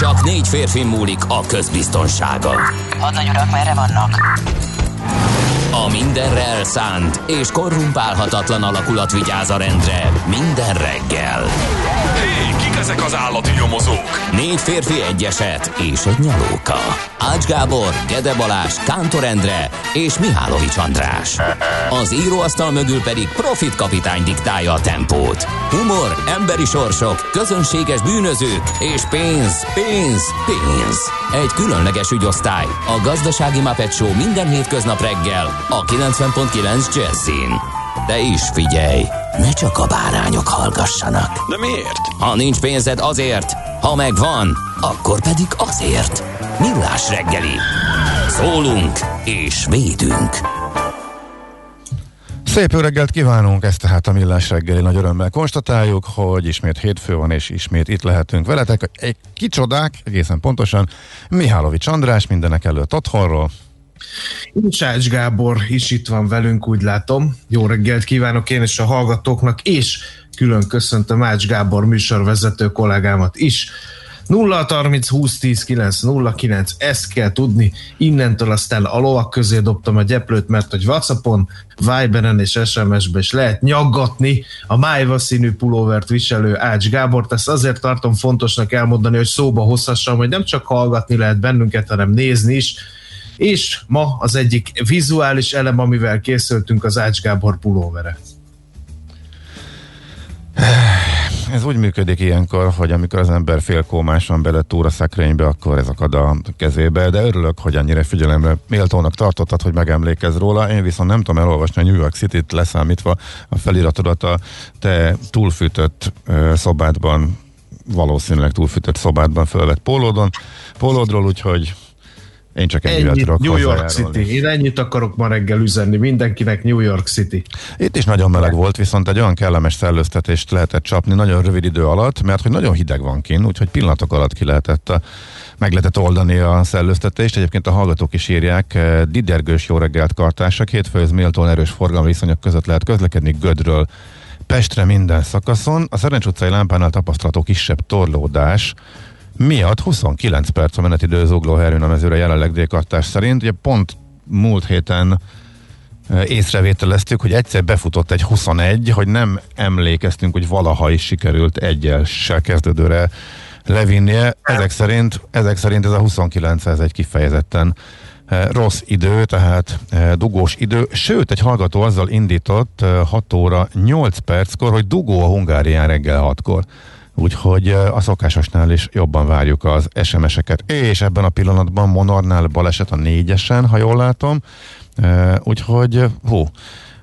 Csak négy férfi múlik a közbiztonsága. Hadnagy urak, merre vannak? A mindenre elszánt és korrumpálhatatlan alakulat vigyáz a rendre minden reggel. Hé, kik ezek az állati nyomozók? Négy férfi egyeset és egy nyalóka. Ács Gábor, Gede Balázs, Kántor Endre és Mihálovics András. Az íróasztal mögül pedig Profit kapitány diktálja a tempót. Humor, emberi sorsok, közönséges bűnözők és pénz, pénz, pénz. Egy különleges ügyosztály. A Gazdasági Muppet Show minden hétköznap reggel a 90.9 Jazzin. De is figyelj, ne csak a bárányok hallgassanak. De miért? Ha nincs pénzed azért, ha megvan, akkor pedig azért. Millás reggeli. Szólunk és védünk. Szép reggelt kívánunk, ezt tehát a Millás reggeli nagy örömmel konstatáljuk, hogy ismét hétfő van, és ismét itt lehetünk veletek. Egy kicsodák, egészen pontosan, Mihálovics András mindenek előtt otthonról. Sács Gábor is itt van velünk, úgy látom. Jó reggelt kívánok én és a hallgatóknak, és külön köszöntöm Ács Gábor műsorvezető kollégámat is. 0 30 20 10 9 0 9, ezt kell tudni. Innentől aztán a lovak közé dobtam a gyeplőt, mert hogy Whatsappon, Viberen és SMS-be is lehet nyaggatni a májva színű pulóvert viselő Ács Gábort. Ezt azért tartom fontosnak elmondani, hogy szóba hozhassam, hogy nem csak hallgatni lehet bennünket, hanem nézni is. És ma az egyik vizuális elem, amivel készültünk, az Ács Gábor pulóvere. Ez úgy működik ilyenkor, hogy amikor az ember félkómás van bele túl a szekrénybe, akkor ez akad a kezébe, de örülök, hogy annyira figyelemre méltónak tartottad, hogy megemlékez róla. Én viszont nem tudom elolvasni a New York City-t leszámítva a feliratodat a te túlfűtött szobádban, valószínűleg túlfűtött szobádban felvett pólódon, pólódról, úgyhogy én csak Ennyit, tudok New York. City. Én ennyit akarok ma reggel üzenni mindenkinek New York City. Itt is nagyon meleg volt, viszont egy olyan kellemes szellőztetést lehetett csapni nagyon rövid idő alatt, mert hogy nagyon hideg van kint, úgyhogy pillanatok alatt ki lehetett a, meg lehetett oldani a szellőztetést. Egyébként a hallgatók is írják, eh, didergős jó reggelt kartársak, hétfőhöz méltóan erős forgalmi viszonyok között lehet közlekedni Gödről Pestre minden szakaszon. A Szerencs utcai lámpánál tapasztalható kisebb torlódás miatt 29 perc a menetidő zuglóherőn a mezőre jelenleg délkartás szerint. Ugye pont múlt héten e, észrevételeztük, hogy egyszer befutott egy 21, hogy nem emlékeztünk, hogy valaha is sikerült egyessel kezdődőre levinnie. Ezek szerint, ezek szerint ez a 29, ez egy kifejezetten e, rossz idő, tehát e, dugós idő. Sőt, egy hallgató azzal indított e, 6 óra 8 perckor, hogy dugó a Hungárián reggel 6-kor. Úgyhogy a szokásosnál is jobban várjuk az SMS-eket. És ebben a pillanatban Monornál baleset a négyesen, ha jól látom. Úgyhogy, hú,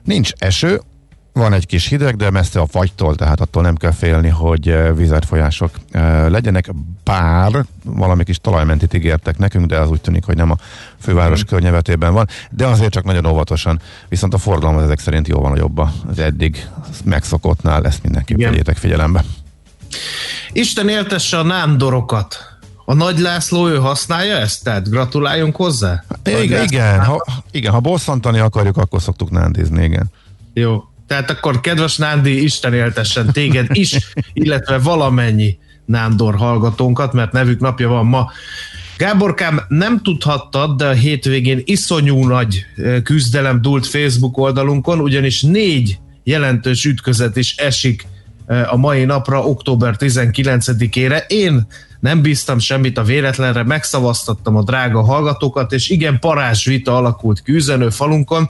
nincs eső, van egy kis hideg, de messze a fagytól, tehát attól nem kell félni, hogy vizetfolyások eh, legyenek, bár valami kis talajmentit ígértek nekünk, de az úgy tűnik, hogy nem a főváros Mhm. környevetében van, de azért csak nagyon óvatosan, viszont a forgalom az ezek szerint jóval nagyobb az eddig megszokottnál, ezt mindenképp vegyétek figyelembe. Isten éltesse a nándorokat. A Nagy László, ő használja ezt? Tehát gratuláljunk hozzá? Igen, igen, ha, igen, ha bosszantani akarjuk, akkor szoktuk nándizni, igen. Jó. Tehát akkor kedves Nándi, Isten éltessen téged is, illetve valamennyi Nándor hallgatónkat, mert nevük napja van ma. Gáborkám, nem tudhattad, de a hétvégén iszonyú nagy eh, küzdelem dúlt Facebook oldalunkon, ugyanis négy jelentős ütközet is esik a mai napra, október 19-ére. Én nem bíztam semmit a véletlenre, megszavaztattam a drága hallgatókat, és igen, parázs vita alakult ki üzenő falunkon,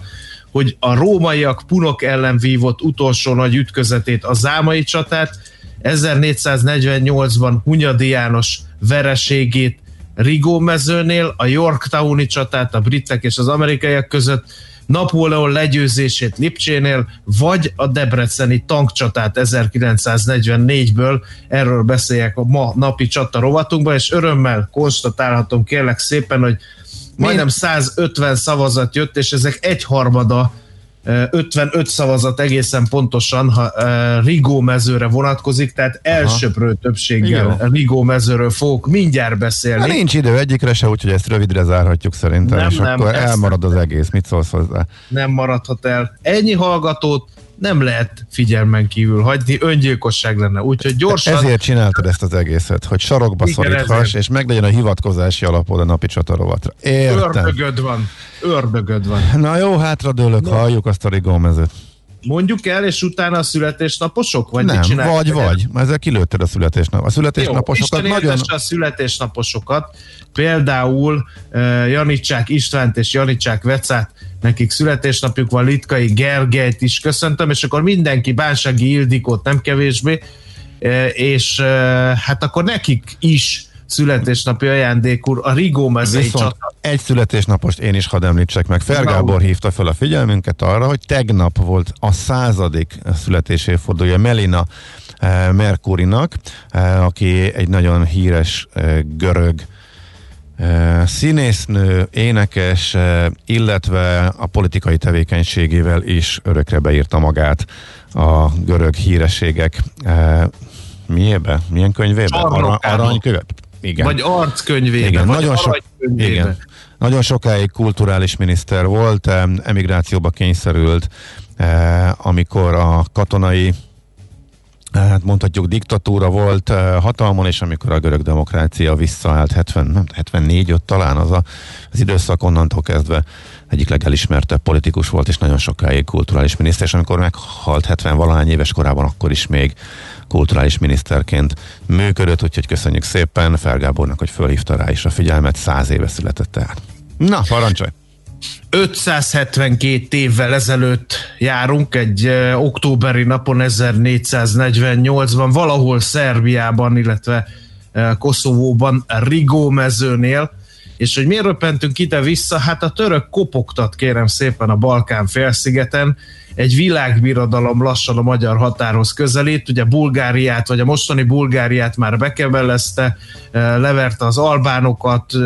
hogy a rómaiak punok ellen vívott utolsó nagy ütközetét, a zámai csatát, 1448-ban Hunyadi János vereségét Rigó mezőnél, a Yorktowni csatát a britek és az amerikaiak között, Napóleon legyőzését Lipcsénél, vagy a debreceni tankcsatát 1944-ből. Erről beszéljek a ma napi csata rovatunkban, és örömmel konstatálhatom kérlek szépen, hogy majdnem 150 szavazat jött, és ezek egyharmada 55 szavazat egészen pontosan, ha Rigó mezőre vonatkozik, tehát elsőprő többséggel. Rigó mezőről fogok mindjárt beszélni. Na, nincs idő egyikre se, úgyhogy ezt rövidre zárhatjuk szerintem, nem, és nem, akkor elmarad az egész. Mit szólsz hozzá? Nem maradhat el. Ennyi hallgatót nem lehet figyelmen kívül hagyni, öngyilkosság lenne. Úgyhogy gyorsan... Ezért csináltad ezt az egészet, hogy sarokba szoríthass, és meglegyen a hivatkozási alapod a napi csatarovatra. Értem. Ördögöd van. Ördögöd van. Na jó, hátradőlök, no. halljuk azt a rigómezőt. Mondjuk el, és utána a születésnaposok? Vagy Nem, vagy, vagy. Ezzel kilőtted a születésnap. A születésnaposokat Jó, nagyon... a születésnaposokat. Például uh, Janicsák Istvánt és Janicsák Vecát, nekik születésnapjuk van, Litkai Gergelyt is köszöntöm, és akkor mindenki, Bánsági Ildikót nem kevésbé, és hát akkor nekik is születésnapi ajándékúr, a Rigó mezei Viszont csata. egy születésnapost én is hadd említsek meg. Fergábor hívta fel a figyelmünket arra, hogy tegnap volt a századik születéséfordulója Melina eh, Merkurinak, eh, aki egy nagyon híres eh, görög színésznő, énekes, illetve a politikai tevékenységével is örökre beírta magát a görög hírességek miébe? Milyen könyvébe? Arany, aranykövet? Igen. Vagy arckönyvében. Igen, vagy nagyon, sok, igen. nagyon sokáig kulturális miniszter volt, emigrációba kényszerült, eh, amikor a katonai eh, hát mondhatjuk diktatúra volt eh, hatalmon, és amikor a görög demokrácia visszaállt 70, nem, 74 ott talán az a, az időszak onnantól kezdve egyik legelismertebb politikus volt, és nagyon sokáig kulturális miniszter, és amikor meghalt 70 valahány éves korában, akkor is még kulturális miniszterként működött, úgyhogy köszönjük szépen Felgábornak, hogy fölhívta rá is a figyelmet, száz éve született tehát. Na, parancsolj! 572 évvel ezelőtt járunk, egy októberi napon 1448-ban, valahol Szerbiában, illetve Koszovóban, Rigó mezőnél, és hogy miért röpentünk ide-vissza? Hát a török kopogtat kérem szépen a Balkán félszigeten, egy világbirodalom lassan a magyar határhoz közelít, ugye Bulgáriát, vagy a mostani Bulgáriát már bekebelezte, eh, leverte az albánokat, eh,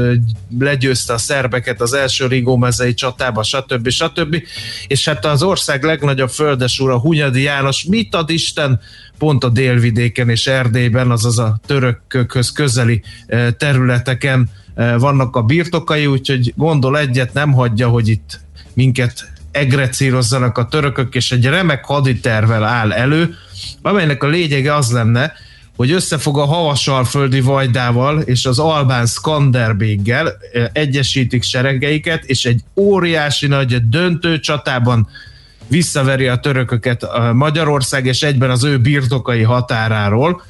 legyőzte a szerbeket az első rigómezei csatába, stb. stb. És hát az ország legnagyobb földesúra, Hunyadi János, mit ad Isten pont a délvidéken és Erdélyben, azaz a törökhöz közeli eh, területeken vannak a birtokai, úgyhogy gondol egyet, nem hagyja, hogy itt minket egrecírozzanak a törökök, és egy remek haditervel áll elő, amelynek a lényege az lenne, hogy összefog a havasalföldi vajdával és az albán Skanderbéggel egyesítik seregeiket, és egy óriási nagy döntő csatában visszaveri a törököket a Magyarország és egyben az ő birtokai határáról.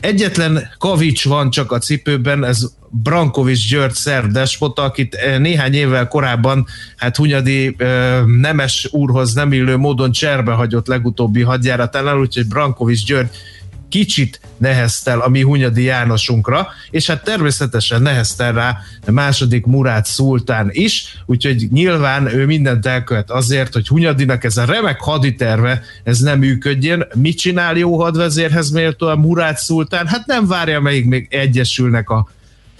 Egyetlen kavics van csak a cipőben, ez Brankovics György despota, akit eh, néhány évvel korábban hát Hunyadi eh, nemes úrhoz nem illő módon cserbe hagyott legutóbbi hadjáratánál, úgyhogy Brankovics György kicsit neheztel a mi Hunyadi Jánosunkra, és hát természetesen neheztel rá a második Murát szultán is, úgyhogy nyilván ő mindent elkövet azért, hogy Hunyadinak ez a remek haditerve, ez nem működjön. Mit csinál jó hadvezérhez méltó a Murát szultán? Hát nem várja, amelyik még egyesülnek a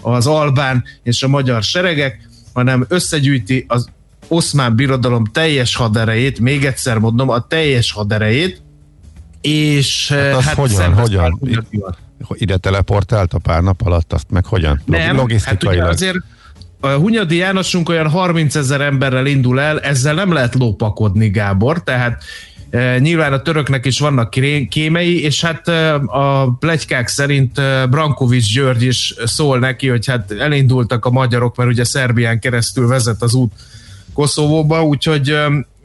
az albán és a magyar seregek, hanem összegyűjti az oszmán birodalom teljes haderejét, még egyszer mondom, a teljes haderejét, és hát, hát hogyan, hogyan? Ide teleportált a pár nap alatt, azt meg hogyan? Nem, Logisztikailag. hát azért a Hunyadi Jánosunk olyan 30 ezer emberrel indul el, ezzel nem lehet lópakodni, Gábor, tehát E, nyilván a töröknek is vannak kémei, és hát e, a plegykák szerint e, Brankovics György is szól neki, hogy hát elindultak a magyarok, mert ugye Szerbián keresztül vezet az út Koszovóba, úgyhogy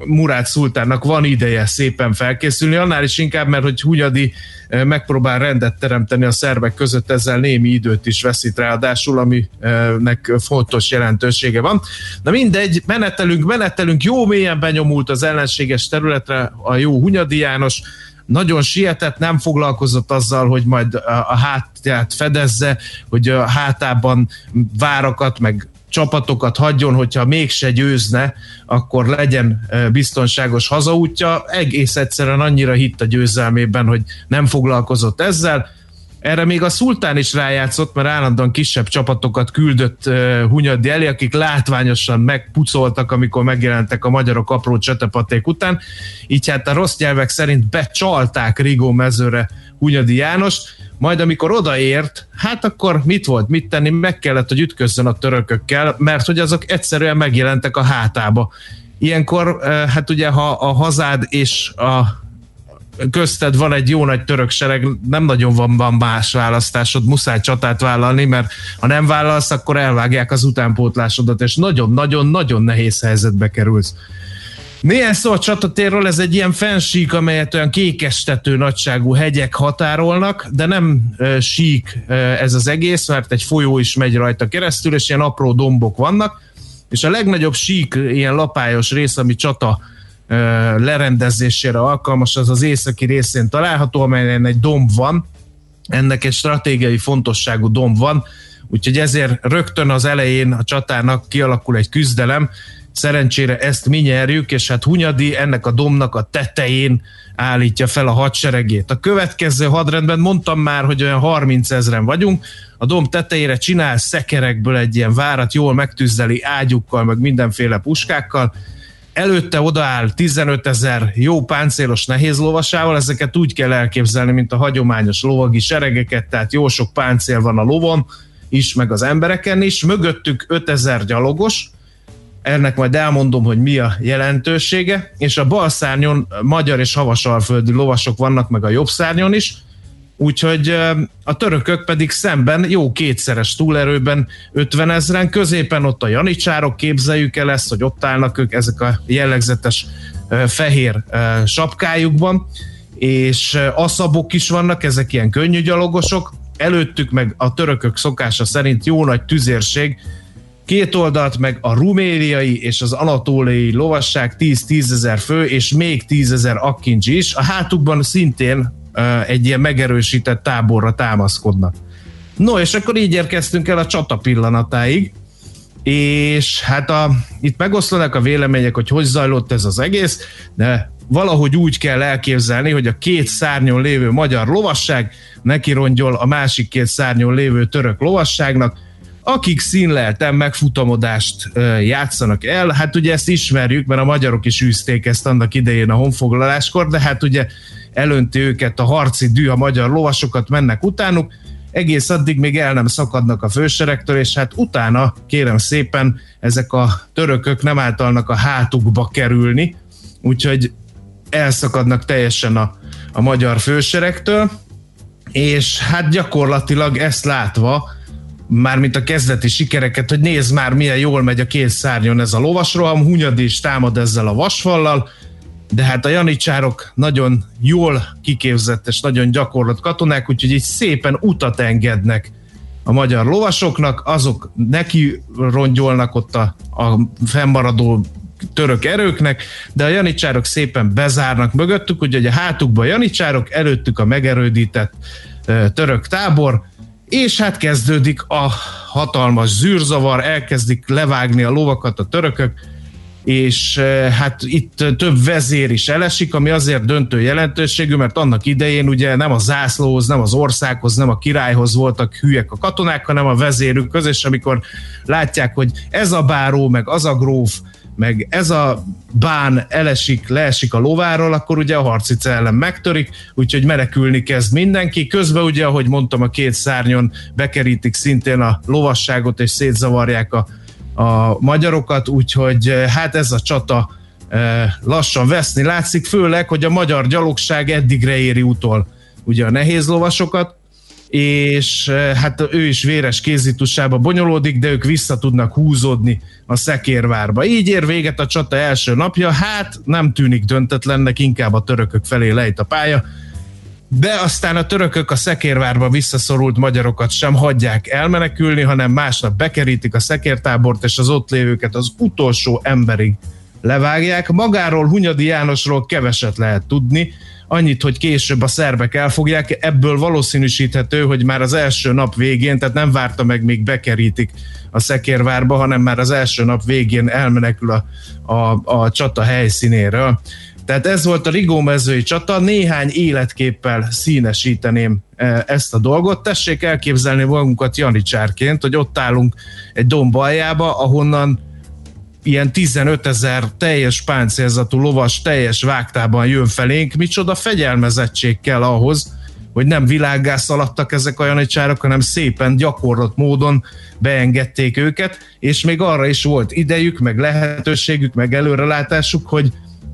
Murát Szultánnak van ideje szépen felkészülni, annál is inkább, mert hogy Hunyadi megpróbál rendet teremteni a szerbek között, ezzel némi időt is veszít ráadásul, aminek fontos jelentősége van. Na mindegy, menetelünk, menetelünk, jó mélyen benyomult az ellenséges területre a jó Hunyadi János, nagyon sietett, nem foglalkozott azzal, hogy majd a hátját fedezze, hogy a hátában várakat, meg csapatokat hagyjon, hogyha mégse győzne, akkor legyen biztonságos hazaútja. Egész egyszerűen annyira hitt a győzelmében, hogy nem foglalkozott ezzel. Erre még a szultán is rájátszott, mert állandóan kisebb csapatokat küldött Hunyadi elé, akik látványosan megpucoltak, amikor megjelentek a magyarok apró csetepaték után. Így hát a rossz nyelvek szerint becsalták Rigó mezőre Hunyadi János, majd amikor odaért, hát akkor mit volt, mit tenni, meg kellett, hogy ütközzön a törökökkel, mert hogy azok egyszerűen megjelentek a hátába. Ilyenkor, uh, hát ugye, ha a hazád és a közted van egy jó nagy török sereg, nem nagyon van, van más választásod, muszáj csatát vállalni, mert ha nem vállalsz, akkor elvágják az utánpótlásodat, és nagyon-nagyon-nagyon nehéz helyzetbe kerülsz. Néhány szó a csatatérről, ez egy ilyen fensík, amelyet olyan kékestető nagyságú hegyek határolnak, de nem e, sík e, ez az egész, mert egy folyó is megy rajta keresztül, és ilyen apró dombok vannak, és a legnagyobb sík, ilyen lapályos rész, ami csata lerendezésére alkalmas, az az északi részén található, amelyen egy domb van, ennek egy stratégiai fontosságú domb van, úgyhogy ezért rögtön az elején a csatának kialakul egy küzdelem, szerencsére ezt mi nyerjük, és hát Hunyadi ennek a domnak a tetején állítja fel a hadseregét. A következő hadrendben mondtam már, hogy olyan 30 ezeren vagyunk, a dom tetejére csinál szekerekből egy ilyen várat, jól megtüzdeli ágyukkal, meg mindenféle puskákkal, előtte odaáll 15 ezer jó páncélos nehéz lovasával, ezeket úgy kell elképzelni, mint a hagyományos lovagi seregeket, tehát jó sok páncél van a lovon is, meg az embereken is, mögöttük 5000 gyalogos, ennek majd elmondom, hogy mi a jelentősége, és a bal szárnyon magyar és havasalföldi lovasok vannak, meg a jobb szárnyon is, úgyhogy a törökök pedig szemben jó kétszeres túlerőben 50 ezeren, középen ott a janicsárok, képzeljük el ezt, hogy ott állnak ők ezek a jellegzetes fehér sapkájukban, és aszabok is vannak, ezek ilyen könnyű gyalogosok, előttük meg a törökök szokása szerint jó nagy tüzérség, két oldalt meg a ruméliai és az anatóliai lovasság 10-10 ezer fő, és még 10 ezer akkincs is. A hátukban szintén egy ilyen megerősített táborra támaszkodnak. No, és akkor így érkeztünk el a csata pillanatáig, és hát a, itt megoszlanak a vélemények, hogy hogy zajlott ez az egész, de valahogy úgy kell elképzelni, hogy a két szárnyon lévő magyar lovasság neki rongyol a másik két szárnyon lévő török lovasságnak, akik színlelten megfutamodást játszanak el, hát ugye ezt ismerjük, mert a magyarok is űzték ezt annak idején a honfoglaláskor, de hát ugye elönti őket a harci dű, a magyar lovasokat mennek utánuk, egész addig még el nem szakadnak a főseregtől, és hát utána, kérem szépen, ezek a törökök nem általnak a hátukba kerülni, úgyhogy elszakadnak teljesen a, a magyar főseregtől, és hát gyakorlatilag ezt látva, mármint a kezdeti sikereket, hogy nézd már milyen jól megy a két szárnyon ez a lovasroham, Hunyadi is támad ezzel a vasfallal, de hát a janicsárok nagyon jól kiképzett és nagyon gyakorlott katonák, úgyhogy így szépen utat engednek a magyar lovasoknak, azok neki rongyolnak ott a, a fennmaradó török erőknek, de a janicsárok szépen bezárnak mögöttük, úgyhogy a hátukban a janicsárok, előttük a megerődített török tábor, és hát kezdődik a hatalmas zűrzavar, elkezdik levágni a lovakat a törökök, és eh, hát itt több vezér is elesik, ami azért döntő jelentőségű, mert annak idején ugye nem a zászlóhoz, nem az országhoz, nem a királyhoz voltak hülyek a katonák, hanem a vezérükhöz, és amikor látják, hogy ez a báró, meg az a gróf, meg ez a bán elesik, leesik a lováról, akkor ugye a harci ellen megtörik, úgyhogy menekülni kezd mindenki. Közben ugye, ahogy mondtam, a két szárnyon bekerítik szintén a lovasságot, és szétzavarják a a magyarokat, úgyhogy eh, hát ez a csata eh, lassan veszni látszik, főleg, hogy a magyar gyalogság eddigre éri utol ugye a nehéz lovasokat, és eh, hát ő is véres kézitusába bonyolódik, de ők vissza tudnak húzódni a Szekérvárba. Így ér véget a csata első napja, hát nem tűnik döntetlennek, inkább a törökök felé lejt a pálya, de aztán a törökök a Szekérvárba visszaszorult magyarokat sem hagyják elmenekülni, hanem másnap bekerítik a szekértábort, és az ott lévőket az utolsó emberig levágják. Magáról Hunyadi Jánosról keveset lehet tudni, annyit, hogy később a szerbek elfogják, ebből valószínűsíthető, hogy már az első nap végén, tehát nem várta meg, még bekerítik a Szekérvárba, hanem már az első nap végén elmenekül a, a, a csata helyszínéről. Tehát ez volt a Rigómezői csata, néhány életképpel színesíteném e, ezt a dolgot. Tessék elképzelni magunkat janicsárként, hogy ott állunk egy domb aljába, ahonnan ilyen 15 ezer teljes páncélzatú lovas teljes vágtában jön felénk. Micsoda fegyelmezettség kell ahhoz, hogy nem világgá szaladtak ezek a janicsárok, hanem szépen gyakorlott módon beengedték őket, és még arra is volt idejük, meg lehetőségük, meg előrelátásuk, hogy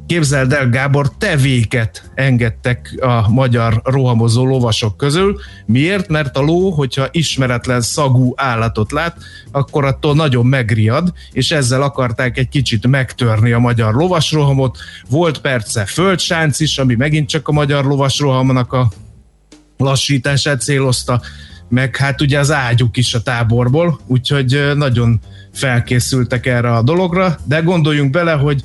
Képzeld el, Gábor, tevéket engedtek a magyar rohamozó lovasok közül. Miért? Mert a ló, hogyha ismeretlen szagú állatot lát, akkor attól nagyon megriad, és ezzel akarták egy kicsit megtörni a magyar lovasrohamot. Volt perce földsánc is, ami megint csak a magyar lovasrohamnak a lassítását célozta, meg hát ugye az ágyuk is a táborból, úgyhogy nagyon felkészültek erre a dologra, de gondoljunk bele, hogy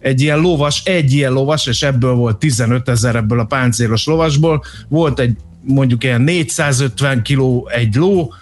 egy ilyen lovas, egy ilyen lovas, és ebből volt 15 ezer ebből a páncélos lovasból, volt egy mondjuk ilyen 450 kiló egy ló,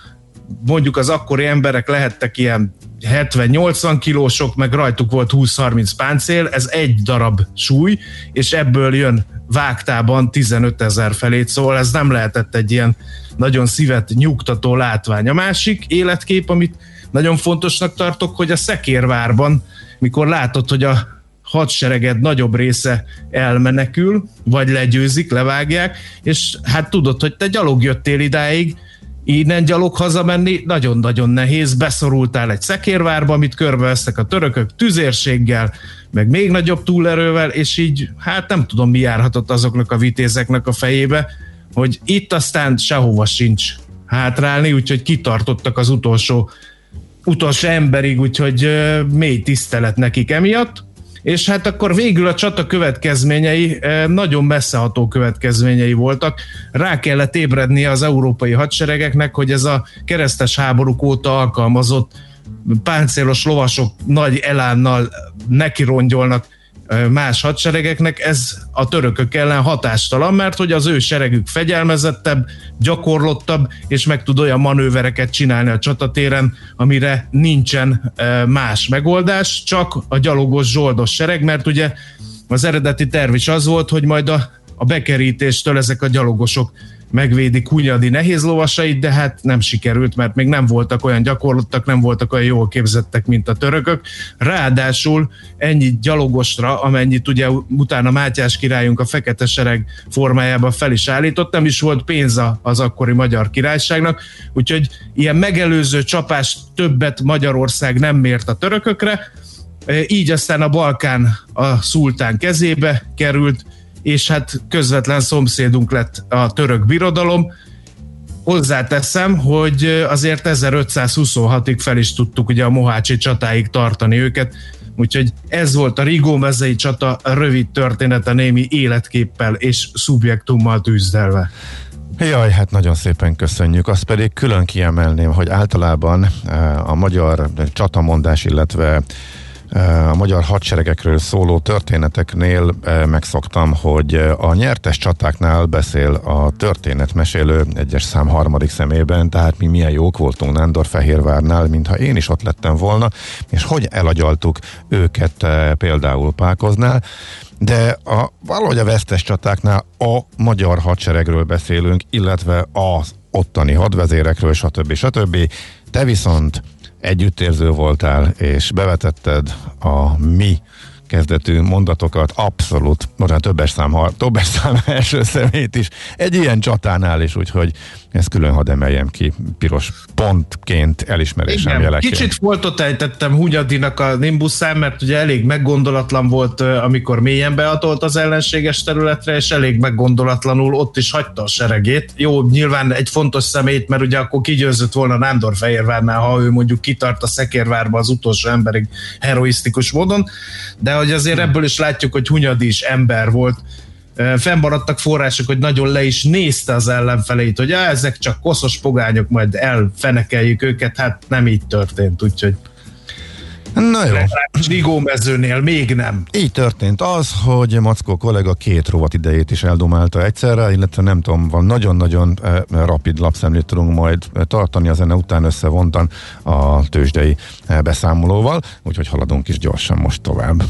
mondjuk az akkori emberek lehettek ilyen 70-80 kilósok, meg rajtuk volt 20-30 páncél, ez egy darab súly, és ebből jön vágtában 15 ezer felét, szóval ez nem lehetett egy ilyen nagyon szívet nyugtató látvány. A másik életkép, amit nagyon fontosnak tartok, hogy a Szekérvárban, mikor látod, hogy a hadsereged nagyobb része elmenekül, vagy legyőzik, levágják, és hát tudod, hogy te gyalog jöttél idáig, innen gyalog hazamenni nagyon-nagyon nehéz, beszorultál egy szekérvárba, amit körbevesztek a törökök tüzérséggel, meg még nagyobb túlerővel, és így hát nem tudom mi járhatott azoknak a vitézeknek a fejébe, hogy itt aztán sehova sincs hátrálni, úgyhogy kitartottak az utolsó utolsó emberig, úgyhogy mély tisztelet nekik emiatt és hát akkor végül a csata következményei eh, nagyon messzeható következményei voltak. Rá kellett ébredni az európai hadseregeknek, hogy ez a keresztes háborúk óta alkalmazott páncélos lovasok nagy elánnal nekirongyolnak más hadseregeknek, ez a törökök ellen hatástalan, mert hogy az ő seregük fegyelmezettebb, gyakorlottabb, és meg tud olyan manővereket csinálni a csatatéren, amire nincsen más megoldás, csak a gyalogos zsoldos sereg, mert ugye az eredeti terv is az volt, hogy majd a, a bekerítéstől ezek a gyalogosok megvédik Hunyadi nehéz lovasait, de hát nem sikerült, mert még nem voltak olyan gyakorlottak, nem voltak olyan jól képzettek, mint a törökök. Ráadásul ennyi gyalogosra, amennyit ugye utána Mátyás királyunk a fekete sereg formájában fel is állított, nem is volt pénz az akkori magyar királyságnak, úgyhogy ilyen megelőző csapás többet Magyarország nem mért a törökökre, így aztán a Balkán a szultán kezébe került, és hát közvetlen szomszédunk lett a török birodalom. Hozzáteszem, hogy azért 1526-ig fel is tudtuk ugye a Mohácsi csatáig tartani őket, úgyhogy ez volt a Rigó mezei csata rövid története némi életképpel és szubjektummal tűzdelve. Jaj, hát nagyon szépen köszönjük. Azt pedig külön kiemelném, hogy általában eh, a magyar csatamondás, illetve a magyar hadseregekről szóló történeteknél megszoktam, hogy a nyertes csatáknál beszél a történetmesélő egyes szám harmadik szemében, tehát mi milyen jók voltunk Nándor-Fehérvárnál, mintha én is ott lettem volna, és hogy elagyaltuk őket például Pákoznál, de a, valahogy a vesztes csatáknál a magyar hadseregről beszélünk, illetve az ottani hadvezérekről, stb. stb. Te viszont együttérző voltál, és bevetetted a mi kezdetű mondatokat, abszolút, most többes szám, többes szám első szemét is, egy ilyen csatánál is, úgyhogy ezt külön hadd emeljem ki, piros pontként elismerésem jeleként. Kicsit foltot ejtettem Hunyadinak a Nimbuszán, mert ugye elég meggondolatlan volt, amikor mélyen beatolt az ellenséges területre, és elég meggondolatlanul ott is hagyta a seregét. Jó, nyilván egy fontos szemét, mert ugye akkor kigyőzött volna Nándor Fehérvárnál, ha ő mondjuk kitart a Szekérvárba az utolsó emberig heroisztikus módon, de hogy azért ebből is látjuk, hogy Hunyadi is ember volt, fennmaradtak források, hogy nagyon le is nézte az ellenfeleit, hogy á, ezek csak koszos pogányok, majd elfenekeljük őket, hát nem így történt, úgyhogy Na jó. Rigó mezőnél még nem. Így történt az, hogy Mackó kollega két rovat idejét is eldomálta egyszerre, illetve nem tudom, van nagyon-nagyon rapid lapszemlét tudunk majd tartani, a zene után összevontan a tőzsdei beszámolóval, úgyhogy haladunk is gyorsan most tovább.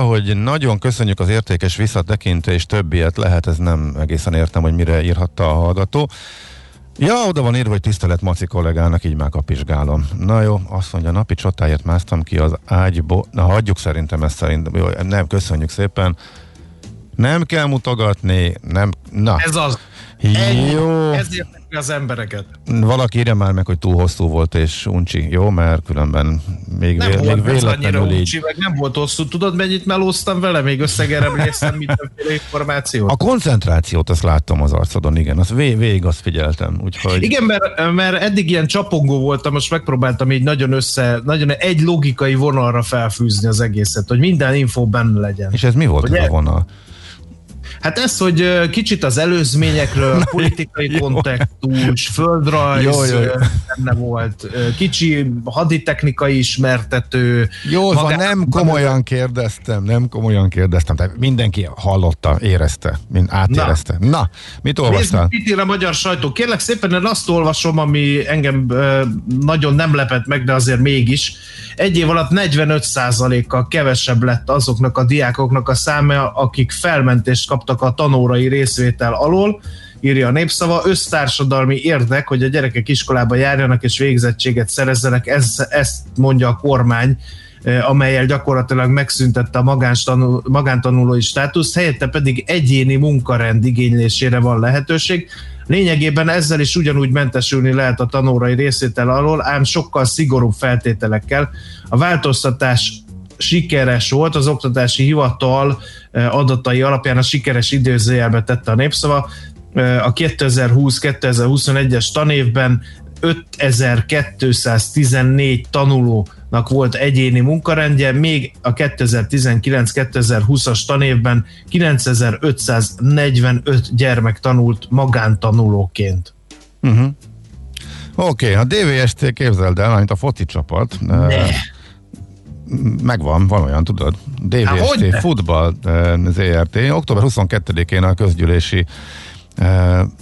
Mondja, hogy nagyon köszönjük az értékes visszatekintést, több ilyet lehet, ez nem egészen értem, hogy mire írhatta a hallgató. Ja, oda van írva, hogy tisztelet Maci kollégának, így már kapizsgálom. Na jó, azt mondja, napi csotáért másztam ki az ágyból. Na, hagyjuk szerintem ezt szerintem. Jó, nem, köszönjük szépen. Nem kell mutogatni, nem, na. Ez az. Ennyi. Jó. Ez érdekli az embereket. Valaki írja már meg, hogy túl hosszú volt és uncsi. Jó, mert különben még, Nem vé, még volt annyira véletlenül így. uncsi, meg nem volt hosszú. Tudod, mennyit melóztam vele? Még összegeremléztem mindenféle információt. A koncentrációt azt láttam az arcodon, igen, azt vég, végig azt figyeltem, úgyhogy... Igen, mert, mert eddig ilyen csapongó voltam, most megpróbáltam így nagyon össze, nagyon egy logikai vonalra felfűzni az egészet, hogy minden info benne legyen. És ez mi volt Ugye? ez a vonal? Hát ez, hogy kicsit az előzményekről, politikai Jó. kontextus, földrajz Jó, jó, jó. benne volt, kicsi haditechnikai ismertető. Jó, magá- nem komolyan kérdeztem, nem komolyan kérdeztem, tehát mindenki hallotta, érezte, mind átérezte. Na, Na mit Nézd, olvastál? mit ír a magyar sajtó. Kérlek szépen, én azt olvasom, ami engem nagyon nem lepett meg, de azért mégis. Egy év alatt 45%-kal kevesebb lett azoknak a diákoknak a száma, akik felmentést kaptak a tanórai részvétel alól, írja a népszava. Össztársadalmi érdek, hogy a gyerekek iskolába járjanak és végzettséget szerezzenek, ez, ezt mondja a kormány amelyel gyakorlatilag megszüntette a magántanulói státuszt, helyette pedig egyéni munkarend igénylésére van lehetőség. Lényegében ezzel is ugyanúgy mentesülni lehet a tanórai részétel alól, ám sokkal szigorúbb feltételekkel. A változtatás sikeres volt, az oktatási hivatal adatai alapján a sikeres időzőjelbe tette a népszava. A 2020-2021-es tanévben 5214 tanulónak volt egyéni munkarendje, még a 2019-2020-as tanévben 9545 gyermek tanult magántanulóként. Uh-huh. Oké, okay, a DVST képzeld el, mint a foci csapat. Ne. Megvan, van olyan, tudod. DVST Futball ZRT. Október 22-én a közgyűlési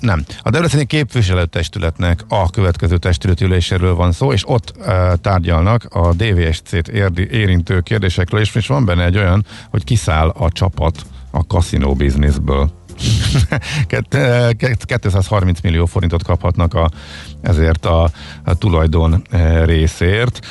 nem. A Debreceni képviselőtestületnek a következő testületüléséről van szó, és ott uh, tárgyalnak a DVSC-t érintő kérdésekről, és most van benne egy olyan, hogy kiszáll a csapat a kaszinó bizniszből. 230 millió forintot kaphatnak a, ezért a, a tulajdon részért.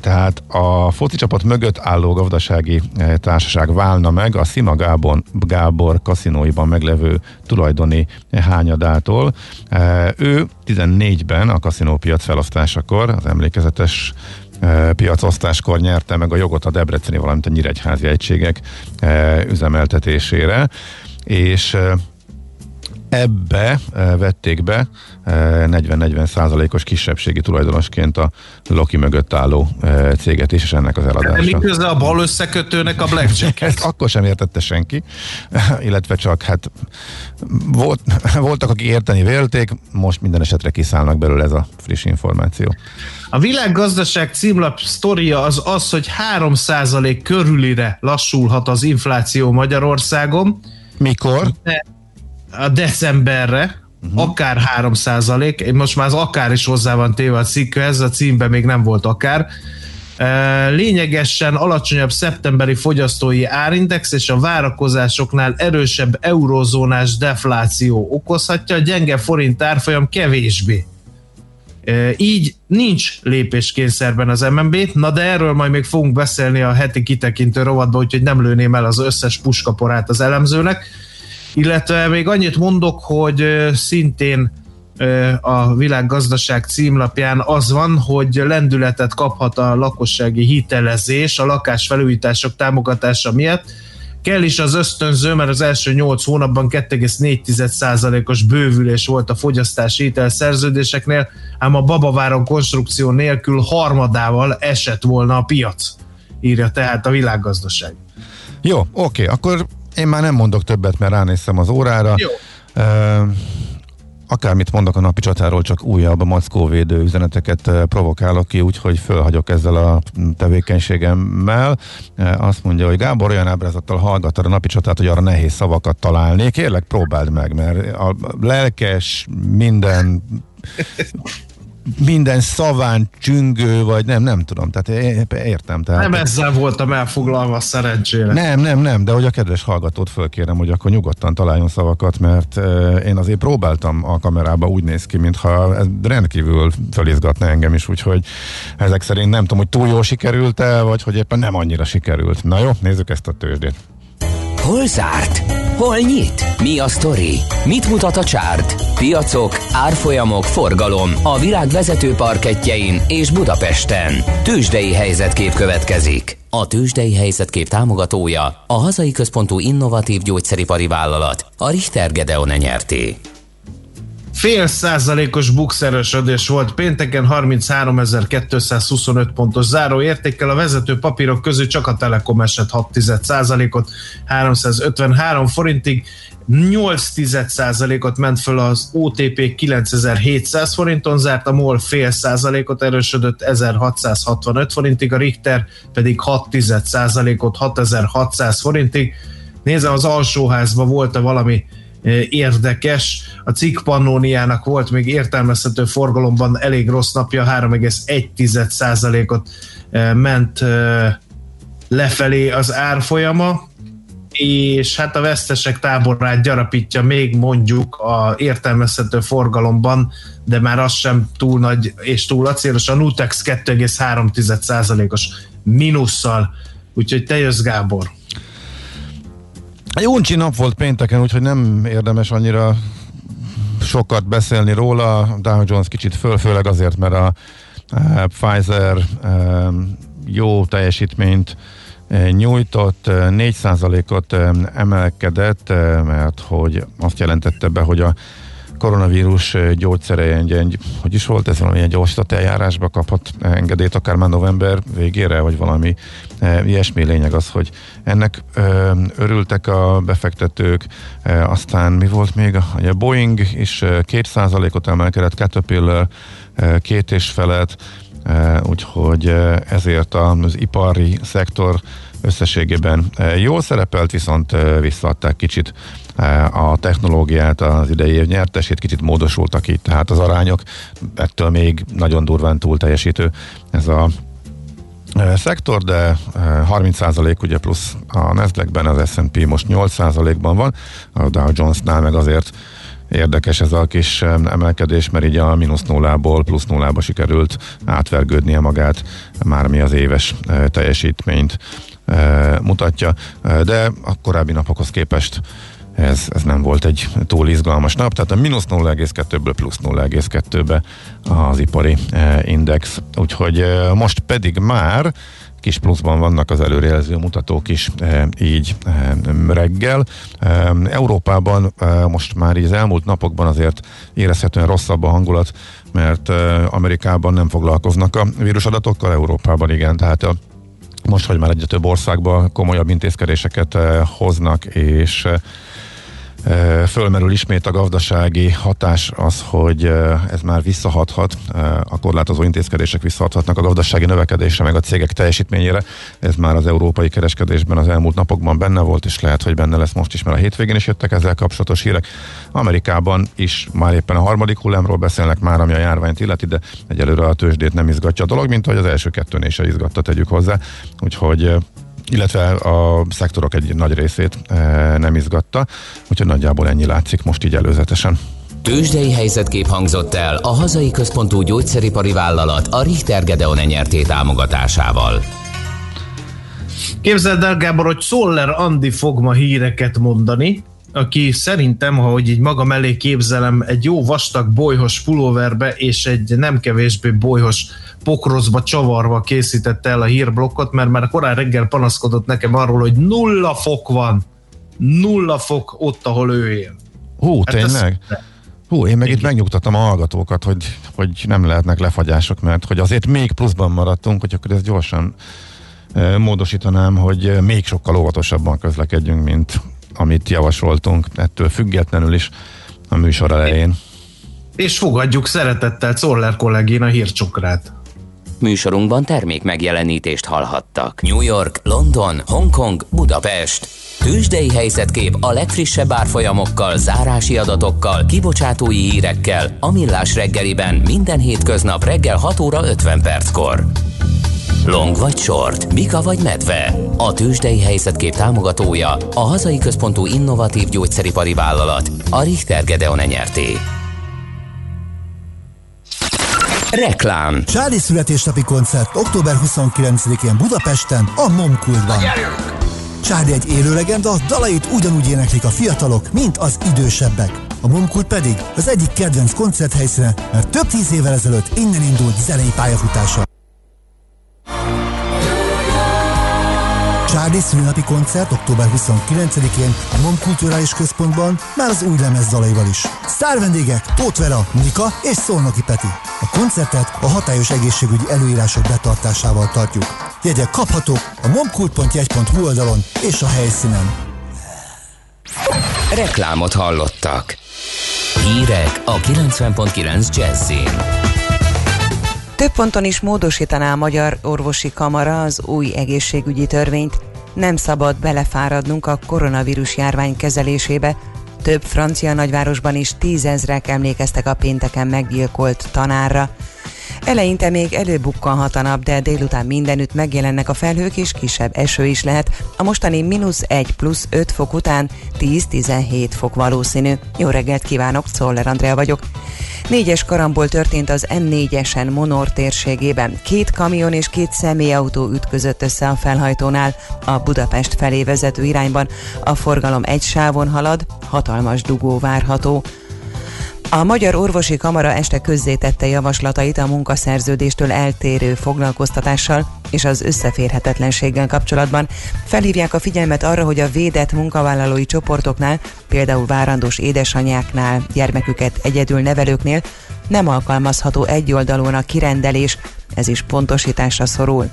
Tehát a foci csapat mögött álló gazdasági eh, társaság válna meg a Szima Gábor, Gábor kaszinóiban meglevő tulajdoni hányadától. Eh, ő 14-ben a kaszinópiac felosztásakor, az emlékezetes eh, piacosztáskor nyerte meg a jogot a Debreceni, valamint a Nyíregyházi egységek üzemeltetésére, és ebbe eh, vették be 40-40 eh, százalékos kisebbségi tulajdonosként a Loki mögött álló eh, céget is, és ennek az eladása. Mi köze a bal összekötőnek a blackjack Ezt akkor sem értette senki, illetve csak hát volt, voltak, akik érteni vélték, most minden esetre kiszállnak belőle ez a friss információ. A világgazdaság címlap sztoria az az, hogy 3% körülire lassulhat az infláció Magyarországon. Mikor? De a decemberre, uh-huh. akár 3 százalék, most már az akár is hozzá van téve a cikkhez, a címben még nem volt akár, lényegesen alacsonyabb szeptemberi fogyasztói árindex és a várakozásoknál erősebb eurozónás defláció okozhatja, a gyenge forint árfolyam kevésbé. Így nincs lépéskényszerben az MNB, na de erről majd még fogunk beszélni a heti kitekintő rovatban, úgyhogy nem lőném el az összes puskaporát az elemzőnek. Illetve még annyit mondok, hogy szintén a világgazdaság címlapján az van, hogy lendületet kaphat a lakossági hitelezés a lakásfelújítások támogatása miatt. Kell is az ösztönző, mert az első 8 hónapban 2,4%-os bővülés volt a fogyasztási hitelszerződéseknél, ám a babaváron konstrukció nélkül harmadával esett volna a piac, írja tehát a világgazdaság. Jó, oké, akkor én már nem mondok többet, mert ránéztem az órára. Jó. Uh, akármit mondok a napi csatáról, csak újabb mackóvédő üzeneteket provokálok ki, úgyhogy fölhagyok ezzel a tevékenységemmel. Azt mondja, hogy Gábor olyan ábrázattal hallgatta a napi csatát, hogy arra nehéz szavakat találni. Kérlek, próbáld meg, mert a lelkes, minden minden szaván csüngő, vagy nem, nem tudom, tehát értem. Tehát, nem ezzel voltam elfoglalva szerencsére. Nem, nem, nem, de hogy a kedves hallgatót fölkérem, hogy akkor nyugodtan találjon szavakat, mert én azért próbáltam a kamerába, úgy néz ki, mintha ez rendkívül fölizgatna engem is, úgyhogy ezek szerint nem tudom, hogy túl jól sikerült-e, vagy hogy éppen nem annyira sikerült. Na jó, nézzük ezt a tőzsdét. Hol zárt? Hol nyit? Mi a sztori? Mit mutat a csárt? Piacok, árfolyamok, forgalom a világ vezető parketjein és Budapesten. Tősdei helyzetkép következik. A Tősdei helyzetkép támogatója a hazai központú innovatív gyógyszeripari vállalat, a Richter Gedeon nyerté. Fél százalékos bukszerösödés volt pénteken 33.225 pontos záró értékkel. A vezető papírok közül csak a Telekom esett 6 százalékot 353 forintig. 8 százalékot ment föl az OTP 9700 forinton zárt, a MOL fél százalékot erősödött 1665 forintig, a Richter pedig 6 százalékot 6600 forintig. Nézem, az alsóházban volt-e valami érdekes. A cikk Pannóniának volt még értelmezhető forgalomban elég rossz napja, 3,1%-ot ment lefelé az árfolyama, és hát a vesztesek táborát gyarapítja még mondjuk a értelmezhető forgalomban, de már az sem túl nagy és túl acélos. A Nutex 2,3%-os mínusszal, úgyhogy te jössz Gábor. Jó uncsi nap volt pénteken, úgyhogy nem érdemes annyira sokat beszélni róla. Dow Jones kicsit föl, főleg azért, mert a Pfizer jó teljesítményt nyújtott, 4%-ot emelkedett, mert hogy azt jelentette be, hogy a koronavírus gyógyszere egy, hogy is volt ez valamilyen gyorsított eljárásba kaphat engedélyt akár már november végére, vagy valami ilyesmi lényeg az, hogy ennek örültek a befektetők, aztán mi volt még, a Boeing is 2%-ot emelkedett, Caterpillar két és felet, úgyhogy ezért az ipari szektor összességében jól szerepelt, viszont visszaadták kicsit a technológiát, az idei év nyertesét, kicsit módosultak itt, tehát az arányok ettől még nagyon durván túl teljesítő ez a szektor, de 30% ugye plusz a Nasdaq-ben, az S&P most 8%-ban van, a Dow Jones-nál meg azért Érdekes ez a kis emelkedés, mert így a mínusz nullából plusz nullába sikerült átvergődnie magát, már mi az éves teljesítményt mutatja, de a korábbi napokhoz képest ez, ez nem volt egy túl izgalmas nap, tehát a mínusz 0,2-ből plusz 0,2-be az ipari index, úgyhogy most pedig már kis pluszban vannak az előrejelző mutatók is így reggel. Európában most már így az elmúlt napokban azért érezhetően rosszabb a hangulat, mert Amerikában nem foglalkoznak a vírusadatokkal, Európában igen, tehát a most, hogy már egyre több országban komolyabb intézkedéseket hoznak, és fölmerül ismét a gazdasági hatás az, hogy ez már visszahathat, a korlátozó intézkedések visszahathatnak a gazdasági növekedésre, meg a cégek teljesítményére. Ez már az európai kereskedésben az elmúlt napokban benne volt, és lehet, hogy benne lesz most is, mert a hétvégén is jöttek ezzel kapcsolatos hírek. Amerikában is már éppen a harmadik hullámról beszélnek már, ami a járványt illeti, de egyelőre a tőzsdét nem izgatja a dolog, mint hogy az első kettőnél se izgatta, tegyük hozzá. Úgyhogy illetve a szektorok egy nagy részét e, nem izgatta, úgyhogy nagyjából ennyi látszik most így előzetesen. Tőzsdei helyzetkép hangzott el a hazai központú gyógyszeripari vállalat a Richter Gedeon nyerté támogatásával. Képzeld el, Gábor, hogy Szoller Andi fog ma híreket mondani, aki szerintem, ha hogy így magam elé képzelem, egy jó vastag bolyhos pulóverbe és egy nem kevésbé bolyhos pokrozba csavarva készítette el a hírblokkot, mert már korán reggel panaszkodott nekem arról, hogy nulla fok van. Nulla fok ott, ahol ő él. Hú, hát tényleg? Ez... Hú, én meg Igen. itt megnyugtatom a hallgatókat, hogy, hogy nem lehetnek lefagyások, mert hogy azért még pluszban maradtunk, hogy akkor ezt gyorsan e, módosítanám, hogy még sokkal óvatosabban közlekedjünk, mint amit javasoltunk, ettől függetlenül is a műsor elején. És fogadjuk szeretettel Czoller kollégén a hírcsokrát. Műsorunkban termék megjelenítést hallhattak. New York, London, Hongkong, Budapest. Tősdei helyzetkép a legfrissebb árfolyamokkal, zárási adatokkal, kibocsátói hírekkel, a millás reggeliben minden hétköznap reggel 6 óra 50 perckor. Long vagy short, Mika vagy medve. A tőzsdei helyzetkép támogatója, a hazai központú innovatív gyógyszeripari vállalat, a Richter Gedeon nyerté. Reklám. Csádi születésnapi koncert október 29-én Budapesten a Momkultban. Csádi egy élő legenda, dalait ugyanúgy éneklik a fiatalok, mint az idősebbek. A Momkult pedig az egyik kedvenc koncerthelyszíne, mert több tíz évvel ezelőtt innen indult zenei pályafutása. Charlie szülinapi koncert október 29-én a MOM Kulturális Központban már az új lemez dalaival is. Sztár vendégek Tóth Vera, Nika és Szolnoki Peti. A koncertet a hatályos egészségügyi előírások betartásával tartjuk. Jegyek kaphatók a momkult.jegy.hu oldalon és a helyszínen. Reklámot hallottak. Hírek a 90.9 Jazzin. Több ponton is módosítaná a Magyar Orvosi Kamara az új egészségügyi törvényt. Nem szabad belefáradnunk a koronavírus járvány kezelésébe. Több francia nagyvárosban is tízezrek emlékeztek a pénteken meggyilkolt tanárra. Eleinte még előbukkanhat a nap, de délután mindenütt megjelennek a felhők, és kisebb eső is lehet. A mostani mínusz 1 plusz 5 fok után 10-17 fok valószínű. Jó reggelt kívánok, Szoller Andrea vagyok. Négyes karambol történt az M4-esen Monor térségében. Két kamion és két személyautó ütközött össze a felhajtónál a Budapest felé vezető irányban. A forgalom egy sávon halad, hatalmas dugó várható. A Magyar Orvosi Kamara este közzétette javaslatait a munkaszerződéstől eltérő foglalkoztatással és az összeférhetetlenséggel kapcsolatban. Felhívják a figyelmet arra, hogy a védett munkavállalói csoportoknál, például várandós édesanyáknál, gyermeküket egyedül nevelőknél nem alkalmazható egyoldalúan a kirendelés, ez is pontosításra szorul.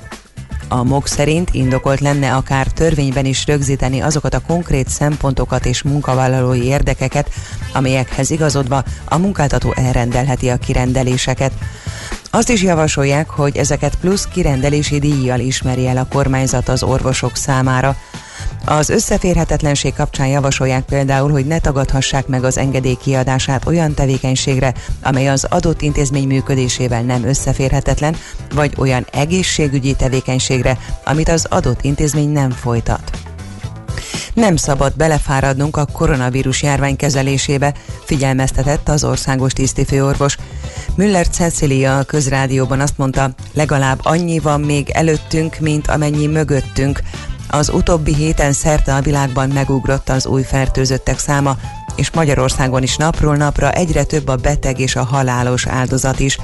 A MOG szerint indokolt lenne akár törvényben is rögzíteni azokat a konkrét szempontokat és munkavállalói érdekeket, amelyekhez igazodva a munkáltató elrendelheti a kirendeléseket. Azt is javasolják, hogy ezeket plusz kirendelési díjjal ismeri el a kormányzat az orvosok számára. Az összeférhetetlenség kapcsán javasolják például, hogy ne tagadhassák meg az engedély kiadását olyan tevékenységre, amely az adott intézmény működésével nem összeférhetetlen, vagy olyan egészségügyi tevékenységre, amit az adott intézmény nem folytat. Nem szabad belefáradnunk a koronavírus járvány kezelésébe, figyelmeztetett az országos tisztifőorvos. Müller Cecilia a közrádióban azt mondta, legalább annyi van még előttünk, mint amennyi mögöttünk. Az utóbbi héten szerte a világban megugrott az új fertőzöttek száma, és Magyarországon is napról napra egyre több a beteg és a halálos áldozat is.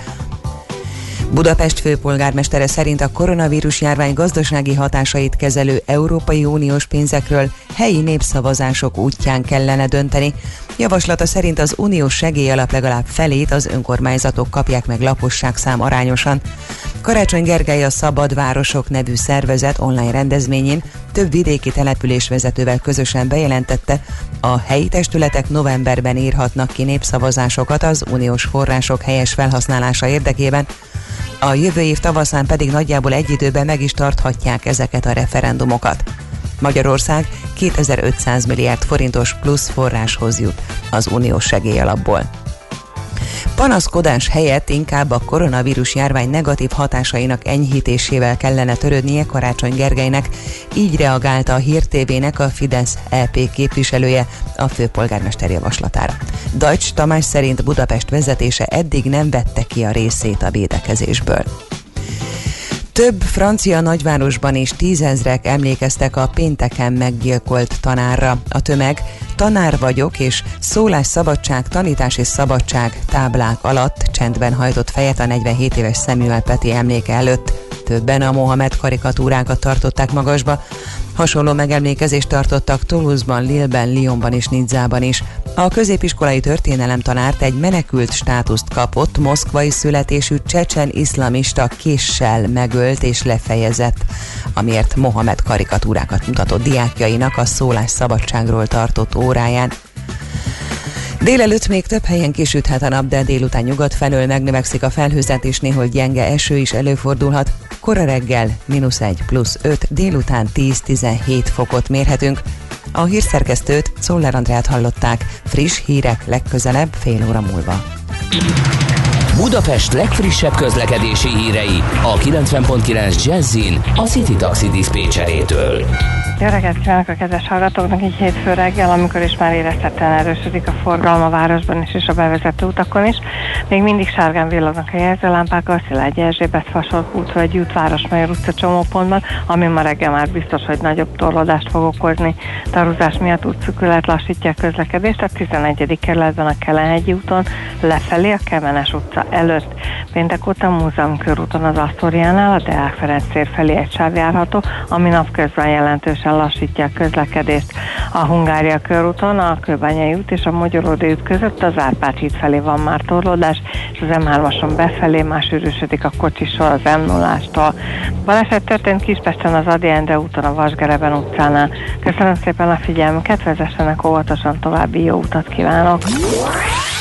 Budapest főpolgármestere szerint a koronavírus járvány gazdasági hatásait kezelő Európai Uniós pénzekről helyi népszavazások útján kellene dönteni. Javaslata szerint az uniós segélyalap legalább felét az önkormányzatok kapják meg lakosság szám arányosan. Karácsony Gergely a Szabad Városok nevű szervezet online rendezvényén több vidéki településvezetővel közösen bejelentette, a helyi testületek novemberben írhatnak ki népszavazásokat az uniós források helyes felhasználása érdekében, a jövő év tavaszán pedig nagyjából egy időben meg is tarthatják ezeket a referendumokat. Magyarország 2500 milliárd forintos plusz forráshoz jut az uniós segélyalapból. Panaszkodás helyett inkább a koronavírus járvány negatív hatásainak enyhítésével kellene törődnie Karácsony Gergelynek, így reagálta a Hír TV-nek a Fidesz EP képviselője a főpolgármester javaslatára. Dajcs Tamás szerint Budapest vezetése eddig nem vette ki a részét a védekezésből. Több francia nagyvárosban is tízezrek emlékeztek a pénteken meggyilkolt tanárra. A tömeg tanár vagyok és szólásszabadság, tanítási szabadság táblák alatt csendben hajtott fejet a 47 éves Samuel Peti emléke előtt. Többen a Mohamed karikatúrákat tartották magasba. Hasonló megemlékezést tartottak Toulouse-ban, Lille-ben, Lyonban és Nizzában is. A középiskolai történelemtanárt egy menekült státuszt kapott, moszkvai születésű csecsen iszlamista késsel megölt és lefejezett, amiért Mohamed karikatúrákat mutatott diákjainak a szólás szabadságról tartott óráján. Délelőtt még több helyen kisüthet a nap, de délután nyugat felől megnövekszik a felhőzet, és néhol gyenge eső is előfordulhat. Kora reggel mínusz 1 plusz 5, délután 10-17 fokot mérhetünk. A hírszerkesztőt Szoller Andrát hallották. Friss hírek legközelebb fél óra múlva. Budapest legfrissebb közlekedési hírei a 90.9 Jazzin a City Taxi Dispécsejétől. Jó reggelt kívánok a kedves hallgatóknak így hétfő reggel, amikor is már érezhetően erősödik a forgalom a városban is és a bevezető utakon is. Még mindig sárgán villognak a jelzőlámpák a Szilágyi Erzsébet Fasol útra, út Városmajor utca csomópontban, ami ma reggel már biztos, hogy nagyobb torlódást fog okozni. Taruzás miatt útszükület lassítja a közlekedést a 11. kerületben a Kelenhegyi úton lefelé a Kemenes utca előtt. Péntek óta Múzeum körúton az Asztoriánál a Deák Ferenc tér felé egy sáv járható, ami napközben jelentősen lassítja a közlekedést. A Hungária körúton, a Kőbányai út és a Magyaródi út között az Árpád híd felé van már torlódás, és az M3-ason befelé már sűrűsödik a kocsisor az m 0 Baleset történt Kispesten az Adi Endre úton a Vasgereben utcánál. Köszönöm szépen a figyelmüket, vezessenek óvatosan további jó utat kívánok!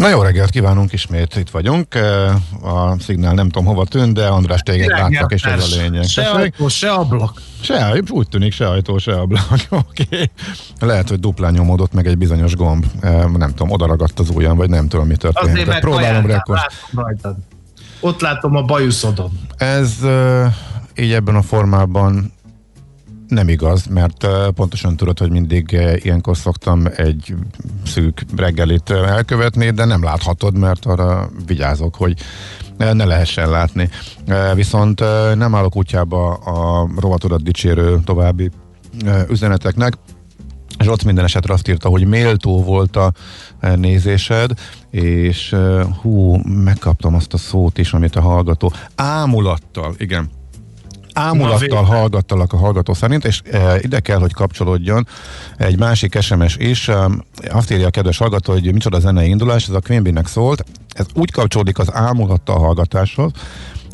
Na jó reggelt kívánunk, ismét itt vagyunk. A szignál nem tudom hova tűnt, de András téged láttak, és ez a lényeg. Se ajtó, se ablak. Se, úgy tűnik, se ajtó, se ablak. Oké. Okay. Lehet, hogy duplán nyomódott meg egy bizonyos gomb. Nem tudom, odaragadt az ujjam, vagy nem tudom, mi történt. Azért próbálom rekord. Ott látom a bajuszodon. Ez így ebben a formában nem igaz, mert pontosan tudod, hogy mindig ilyenkor szoktam egy szűk reggelit elkövetni, de nem láthatod, mert arra vigyázok, hogy ne lehessen látni. Viszont nem állok útjába a rovatodat dicsérő további üzeneteknek, és ott minden esetre azt írta, hogy méltó volt a nézésed, és hú, megkaptam azt a szót is, amit a hallgató ámulattal, igen, ámulattal hallgattalak a hallgató szerint, és e, ide kell, hogy kapcsolódjon egy másik SMS is. E, azt írja a kedves hallgató, hogy micsoda zenei indulás, ez a Quimby-nek szólt. Ez úgy kapcsolódik az ámulattal hallgatáshoz,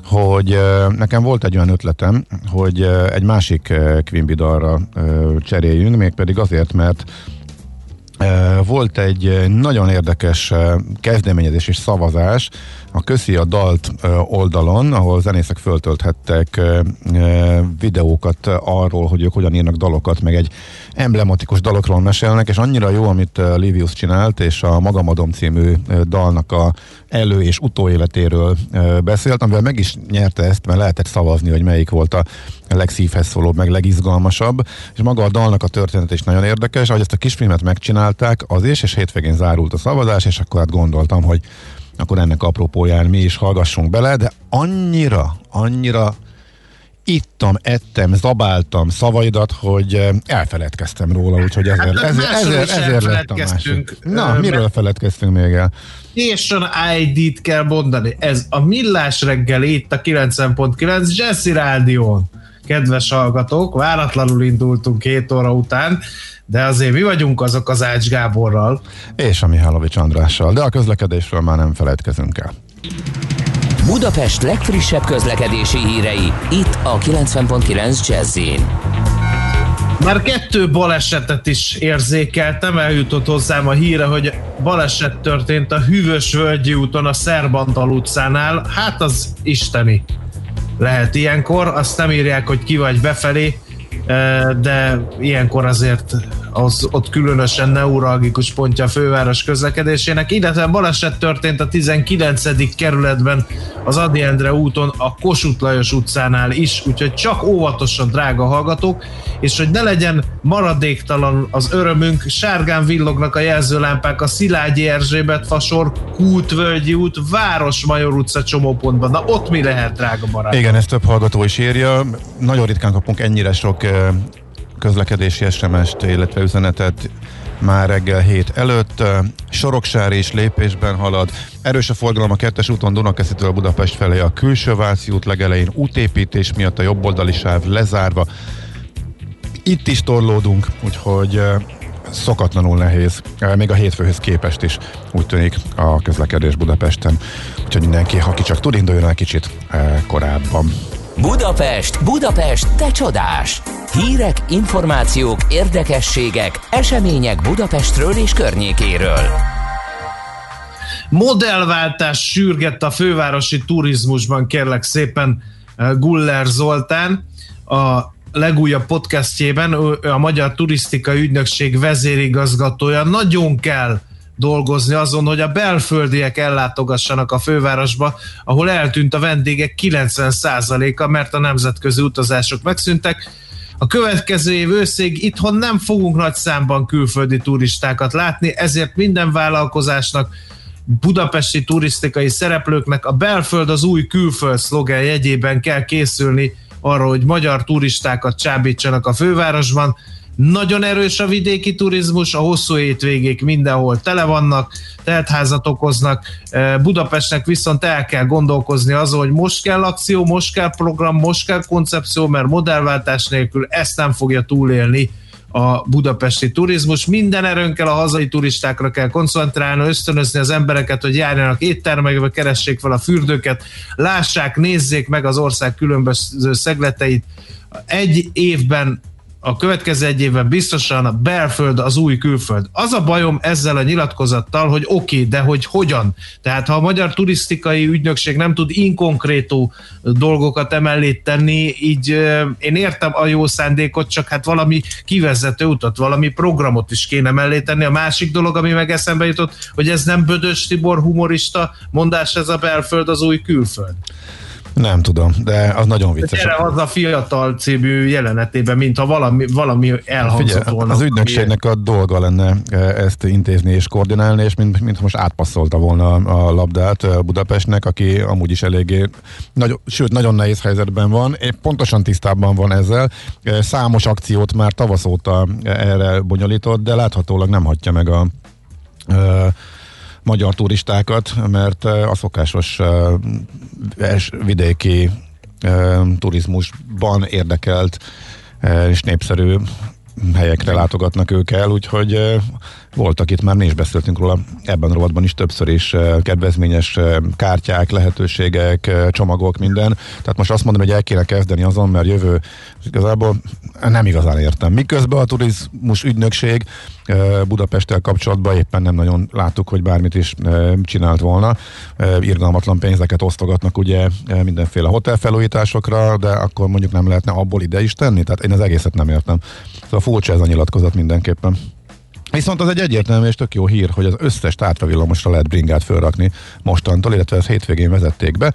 hogy e, nekem volt egy olyan ötletem, hogy e, egy másik e, Quimby dalra e, cseréljünk, mégpedig azért, mert volt egy nagyon érdekes kezdeményezés és szavazás a Köszi a Dalt oldalon, ahol zenészek föltölthettek videókat arról, hogy ők hogyan írnak dalokat, meg egy emblematikus dalokról mesélnek, és annyira jó, amit Livius csinált, és a Magamadom című dalnak a elő- és utóéletéről beszélt, amivel meg is nyerte ezt, mert lehetett szavazni, hogy melyik volt a legszívhez szólóbb, meg legizgalmasabb, és maga a dalnak a történet is nagyon érdekes, ahogy ezt a kisfilmet megcsinálták, az is, és hétvégén zárult a szavazás, és akkor hát gondoltam, hogy akkor ennek apropóján mi is hallgassunk bele, de annyira, annyira ittam, ettem, zabáltam szavaidat, hogy elfeledkeztem róla, úgyhogy ezért, hát, ezért, ezért, ezért lett a másik. Na, ö, miről feledkeztünk még el? Station ID-t kell mondani. Ez a millás reggel itt a 90.9 Jesse Rádión. Kedves hallgatók, váratlanul indultunk két óra után, de azért mi vagyunk azok az Ács Gáborral. És a Mihálovics Andrással, de a közlekedésről már nem feledkezünk el. Budapest legfrissebb közlekedési hírei, itt a 90.9 jazz már kettő balesetet is érzékeltem, eljutott hozzám a híre, hogy baleset történt a Hűvös Völgyi úton a Szerbantal utcánál. Hát az isteni lehet ilyenkor, azt nem írják, hogy ki vagy befelé, de ilyenkor azért az ott különösen neuralgikus pontja a főváros közlekedésének, illetve baleset történt a 19. kerületben az Adi Endre úton a Kossuth Lajos utcánál is, úgyhogy csak óvatosan drága hallgatók, és hogy ne legyen maradéktalan az örömünk, sárgán villognak a jelzőlámpák a Szilágyi Erzsébet fasor, Kútvölgyi út, Városmajor utca csomópontban. Na ott mi lehet, drága barát? Igen, ezt több hallgató is írja. Nagyon ritkán kapunk ennyire sok közlekedési SMS-t, illetve üzenetet már reggel hét előtt. Soroksár és lépésben halad. Erős a forgalom a kettes úton Dunakeszitől Budapest felé a külső Váci út legelején útépítés miatt a jobboldali sáv lezárva. Itt is torlódunk, úgyhogy szokatlanul nehéz, még a hétfőhöz képest is úgy tűnik a közlekedés Budapesten. Úgyhogy mindenki, aki csak tud, induljon el kicsit korábban. Budapest, Budapest, te csodás! Hírek, információk, érdekességek, események Budapestről és környékéről. Modellváltás sürgett a fővárosi turizmusban, kérlek szépen eh, Guller Zoltán. A legújabb podcastjében a Magyar Turisztikai Ügynökség vezérigazgatója nagyon kell dolgozni azon, hogy a belföldiek ellátogassanak a fővárosba, ahol eltűnt a vendégek 90%-a, mert a nemzetközi utazások megszűntek. A következő év őszig itthon nem fogunk nagy számban külföldi turistákat látni, ezért minden vállalkozásnak budapesti turisztikai szereplőknek a belföld az új külföld szlogen jegyében kell készülni arra, hogy magyar turistákat csábítsanak a fővárosban, nagyon erős a vidéki turizmus, a hosszú hétvégék mindenhol tele vannak, teltházat okoznak. Budapestnek viszont el kell gondolkozni azon, hogy most kell akció, most kell program, most kell koncepció, mert modellváltás nélkül ezt nem fogja túlélni a budapesti turizmus. Minden erőnkkel a hazai turistákra kell koncentrálni, ösztönözni az embereket, hogy járjanak éttermekbe, keressék fel a fürdőket, lássák, nézzék meg az ország különböző szegleteit. Egy évben a következő egy évben biztosan a belföld az új külföld. Az a bajom ezzel a nyilatkozattal, hogy oké, okay, de hogy hogyan? Tehát ha a Magyar Turisztikai Ügynökség nem tud inkonkrétú dolgokat emellé tenni, így én értem a jó szándékot, csak hát valami kivezető utat, valami programot is kéne mellé tenni. A másik dolog, ami meg eszembe jutott, hogy ez nem Bödös Tibor humorista mondás, ez a belföld az új külföld. Nem tudom, de az nagyon vicces. Erre az a fiatal című jelenetében, mintha valami, valami elhangzott Figyelj, volna. Az ügynökségnek a dolga lenne e, ezt intézni és koordinálni, és mint, mint most átpasszolta volna a labdát e, Budapestnek, aki amúgy is eléggé, nagy, sőt, nagyon nehéz helyzetben van, épp pontosan tisztában van ezzel. E, számos akciót már tavasz óta erre bonyolított, de láthatólag nem hagyja meg a magyar turistákat, mert a szokásos vidéki turizmusban érdekelt és népszerű helyekre látogatnak ők el, úgyhogy voltak itt, már mi is beszéltünk róla ebben a rovatban is többször is kedvezményes kártyák, lehetőségek, csomagok, minden. Tehát most azt mondom, hogy el kéne kezdeni azon, mert jövő igazából nem igazán értem. Miközben a turizmus ügynökség Budapesttel kapcsolatban éppen nem nagyon láttuk, hogy bármit is csinált volna. Irgalmatlan pénzeket osztogatnak ugye mindenféle hotelfelújításokra, de akkor mondjuk nem lehetne abból ide is tenni? Tehát én az egészet nem értem. Szóval furcsa ez a nyilatkozat mindenképpen. Viszont az egy egyértelmű és tök jó hír, hogy az összes tártvavillamosra lehet bringát fölrakni mostantól, illetve ezt hétvégén vezették be.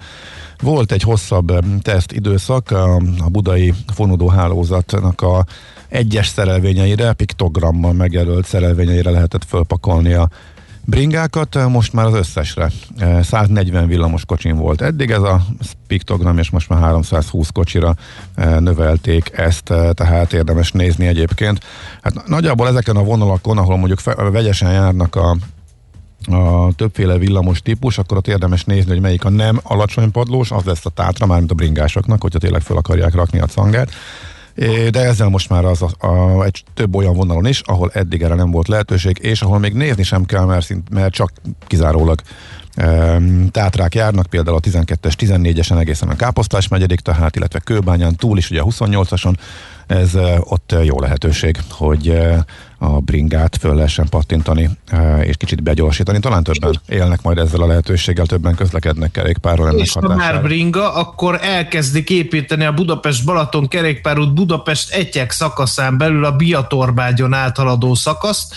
Volt egy hosszabb teszt időszak a budai fonódó hálózatnak a egyes szerelvényeire, piktogrammal megjelölt szerelvényeire lehetett fölpakolni a bringákat, most már az összesre. 140 villamos kocsin volt eddig ez a piktogram, és most már 320 kocsira növelték ezt, tehát érdemes nézni egyébként. Hát nagyjából ezeken a vonalakon, ahol mondjuk vegyesen járnak a a többféle villamos típus, akkor ott érdemes nézni, hogy melyik a nem alacsony padlós, az lesz a tátra, mármint a bringásoknak, hogyha tényleg fel akarják rakni a cangát de ezzel most már az a, a, egy több olyan vonalon is, ahol eddig erre nem volt lehetőség, és ahol még nézni sem kell, mert, szint, mert csak kizárólag tátrák járnak, például a 12-es, 14-esen egészen a Káposztás megyedik, tehát, illetve Kőbányán túl is, ugye a 28-ason, ez uh, ott jó lehetőség, hogy uh, a bringát föl lehessen pattintani és kicsit begyorsítani. Talán többen élnek majd ezzel a lehetőséggel, többen közlekednek kerékpárról ennek És ha már bringa, akkor elkezdik építeni a Budapest-Balaton kerékpárút Budapest egyek szakaszán belül a Biatorbágyon áthaladó szakaszt,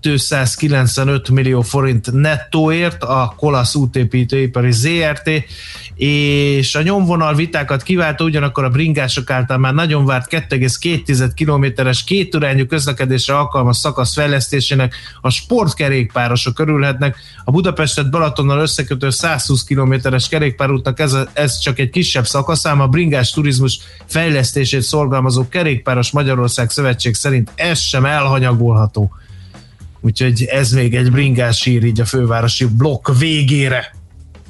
295 millió forint nettóért a Kolasz útépítőipari ZRT, és a nyomvonal vitákat kiválta, ugyanakkor a bringások által már nagyon várt 2,2 kilométeres kétirányú közlekedésre alkalmas szakasz fejlesztésének a sportkerékpárosok örülhetnek. A Budapestet Balatonnal összekötő 120 kilométeres kerékpárútnak ez, a, ez csak egy kisebb szakaszám, a bringás turizmus fejlesztését szorgalmazó Kerékpáros Magyarország Szövetség szerint ez sem elhanyagolható. Úgyhogy ez még egy bringás sír így a fővárosi blokk végére.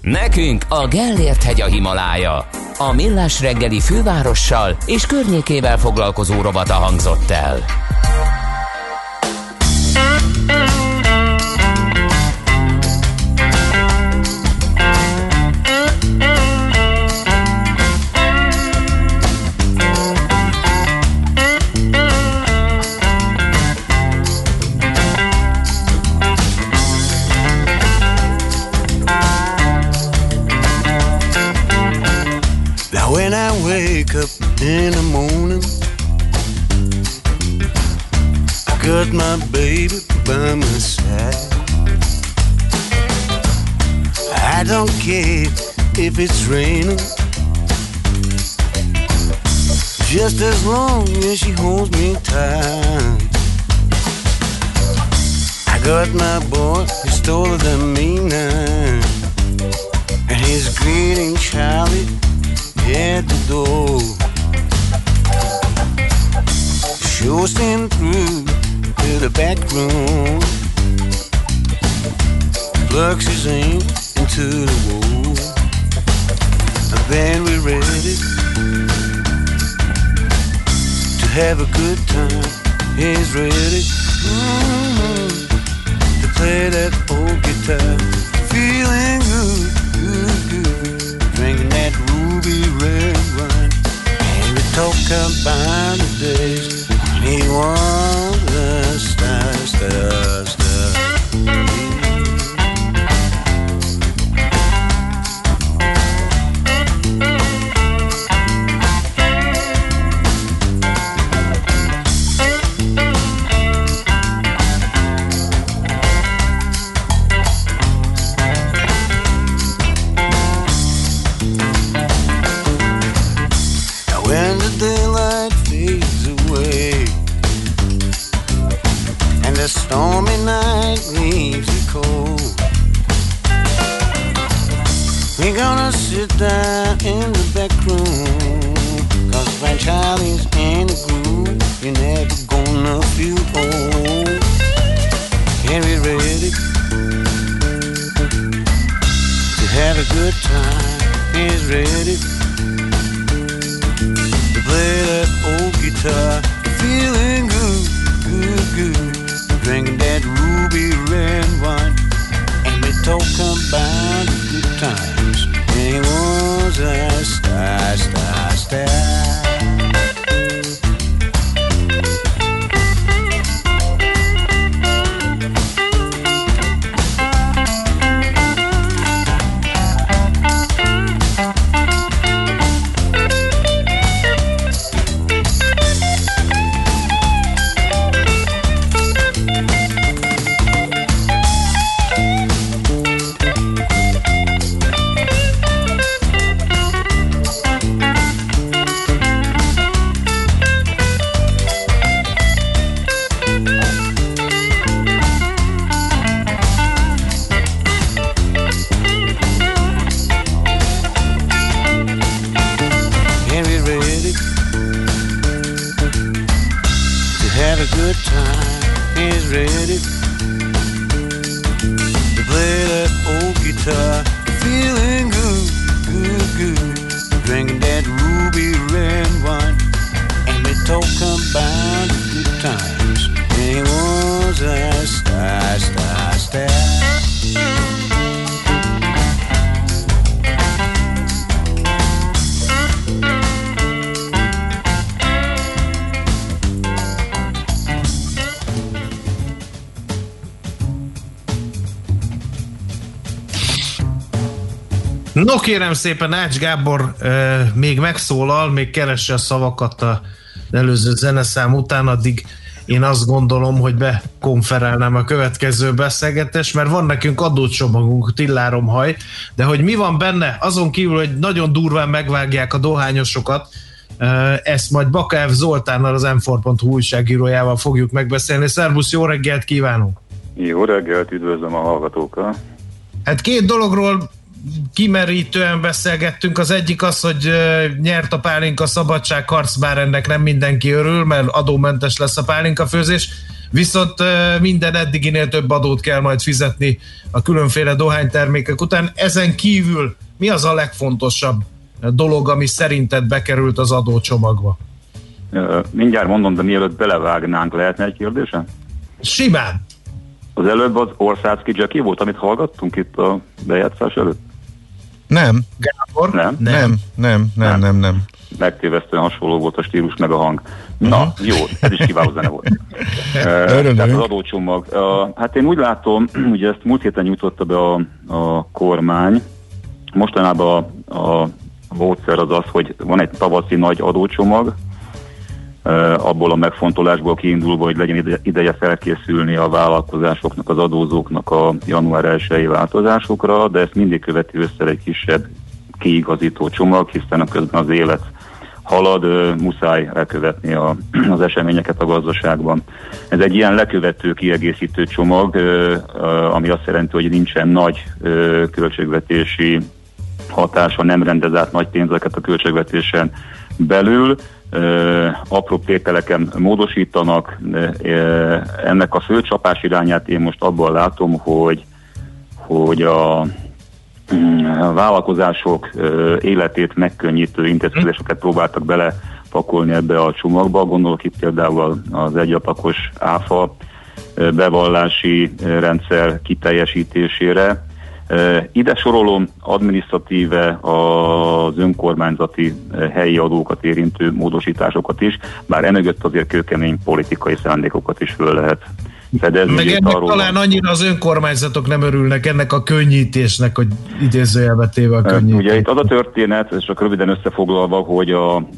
Nekünk a Gellért hegy a Himalája. A Millás reggeli fővárossal és környékével foglalkozó robata hangzott el. In the morning. Got my baby by my side. I don't care if it's raining. Just as long as she holds me tight. I got my boy, he's taller than me now. And he's greeting Charlie door. Coasting through to the back room. Plugs his aim into the wall. And then we're ready to have a good time. He's ready mm-hmm, to play that old guitar. Feeling good, good, good movie. And we talk about the days when he was the star. Gonna sit down in the back room. Cause when Charlie's in the groove, you're never gonna feel old. We ready to have a good time. He's ready to play that old guitar. Feeling good, good, good. Drinking that ruby red wine. And we talk about the good times. Tem uns stars. Kérem szépen, Ács Gábor euh, még megszólal, még keresse a szavakat a előző zeneszám után, addig én azt gondolom, hogy bekonferálnám a következő beszélgetést, mert van nekünk adócsomagunk, tilláromhaj, de hogy mi van benne, azon kívül, hogy nagyon durván megvágják a dohányosokat, ezt majd Bakaev Zoltánnal, az m újságírójával fogjuk megbeszélni. Szervusz, jó reggelt kívánunk! Jó reggelt, üdvözlöm a hallgatókat. Hát két dologról kimerítően beszélgettünk. Az egyik az, hogy nyert a pálinka szabadságharc, bár ennek nem mindenki örül, mert adómentes lesz a pálinka főzés. Viszont minden eddiginél több adót kell majd fizetni a különféle dohánytermékek után. Ezen kívül mi az a legfontosabb dolog, ami szerinted bekerült az adócsomagba? Mindjárt mondom, de mielőtt belevágnánk, lehetne egy kérdésem? Simán! Az előbb az Orszácki Jackie volt, amit hallgattunk itt a bejátszás előtt? Nem, Gábor? Nem? nem, nem, nem, nem, nem. Megtévesztően hasonló volt a stílus meg a hang. Na, jó, ez is kiváló zene volt. Örülünk. Tehát az adócsomag. Hát én úgy látom, ugye ezt múlt héten nyújtotta be a, a kormány. Mostanában a, a módszer az az, hogy van egy tavaszi nagy adócsomag, abból a megfontolásból kiindulva, hogy legyen ide- ideje felkészülni a vállalkozásoknak, az adózóknak a január 1 változásokra, de ezt mindig követi össze egy kisebb kiigazító csomag, hiszen a közben az élet halad, muszáj elkövetni a, az eseményeket a gazdaságban. Ez egy ilyen lekövető, kiegészítő csomag, ami azt jelenti, hogy nincsen nagy költségvetési hatása, nem rendez át nagy pénzeket a költségvetésen belül, apró tételeken módosítanak. Ennek a fő csapás irányát én most abból látom, hogy, hogy a, mm, a vállalkozások életét megkönnyítő intézkedéseket próbáltak bele pakolni ebbe a csomagba. Gondolok itt például az egyablakos áfa bevallási rendszer kiteljesítésére. Ide sorolom adminisztratíve az önkormányzati helyi adókat érintő módosításokat is, bár emögött azért kőkemény politikai szándékokat is föl lehet fedezni. Meg ennek arról talán annyira az önkormányzatok nem örülnek ennek a könnyítésnek, hogy idézőjelbe téve a könnyítés. Ugye itt az a történet, és csak röviden összefoglalva, hogy a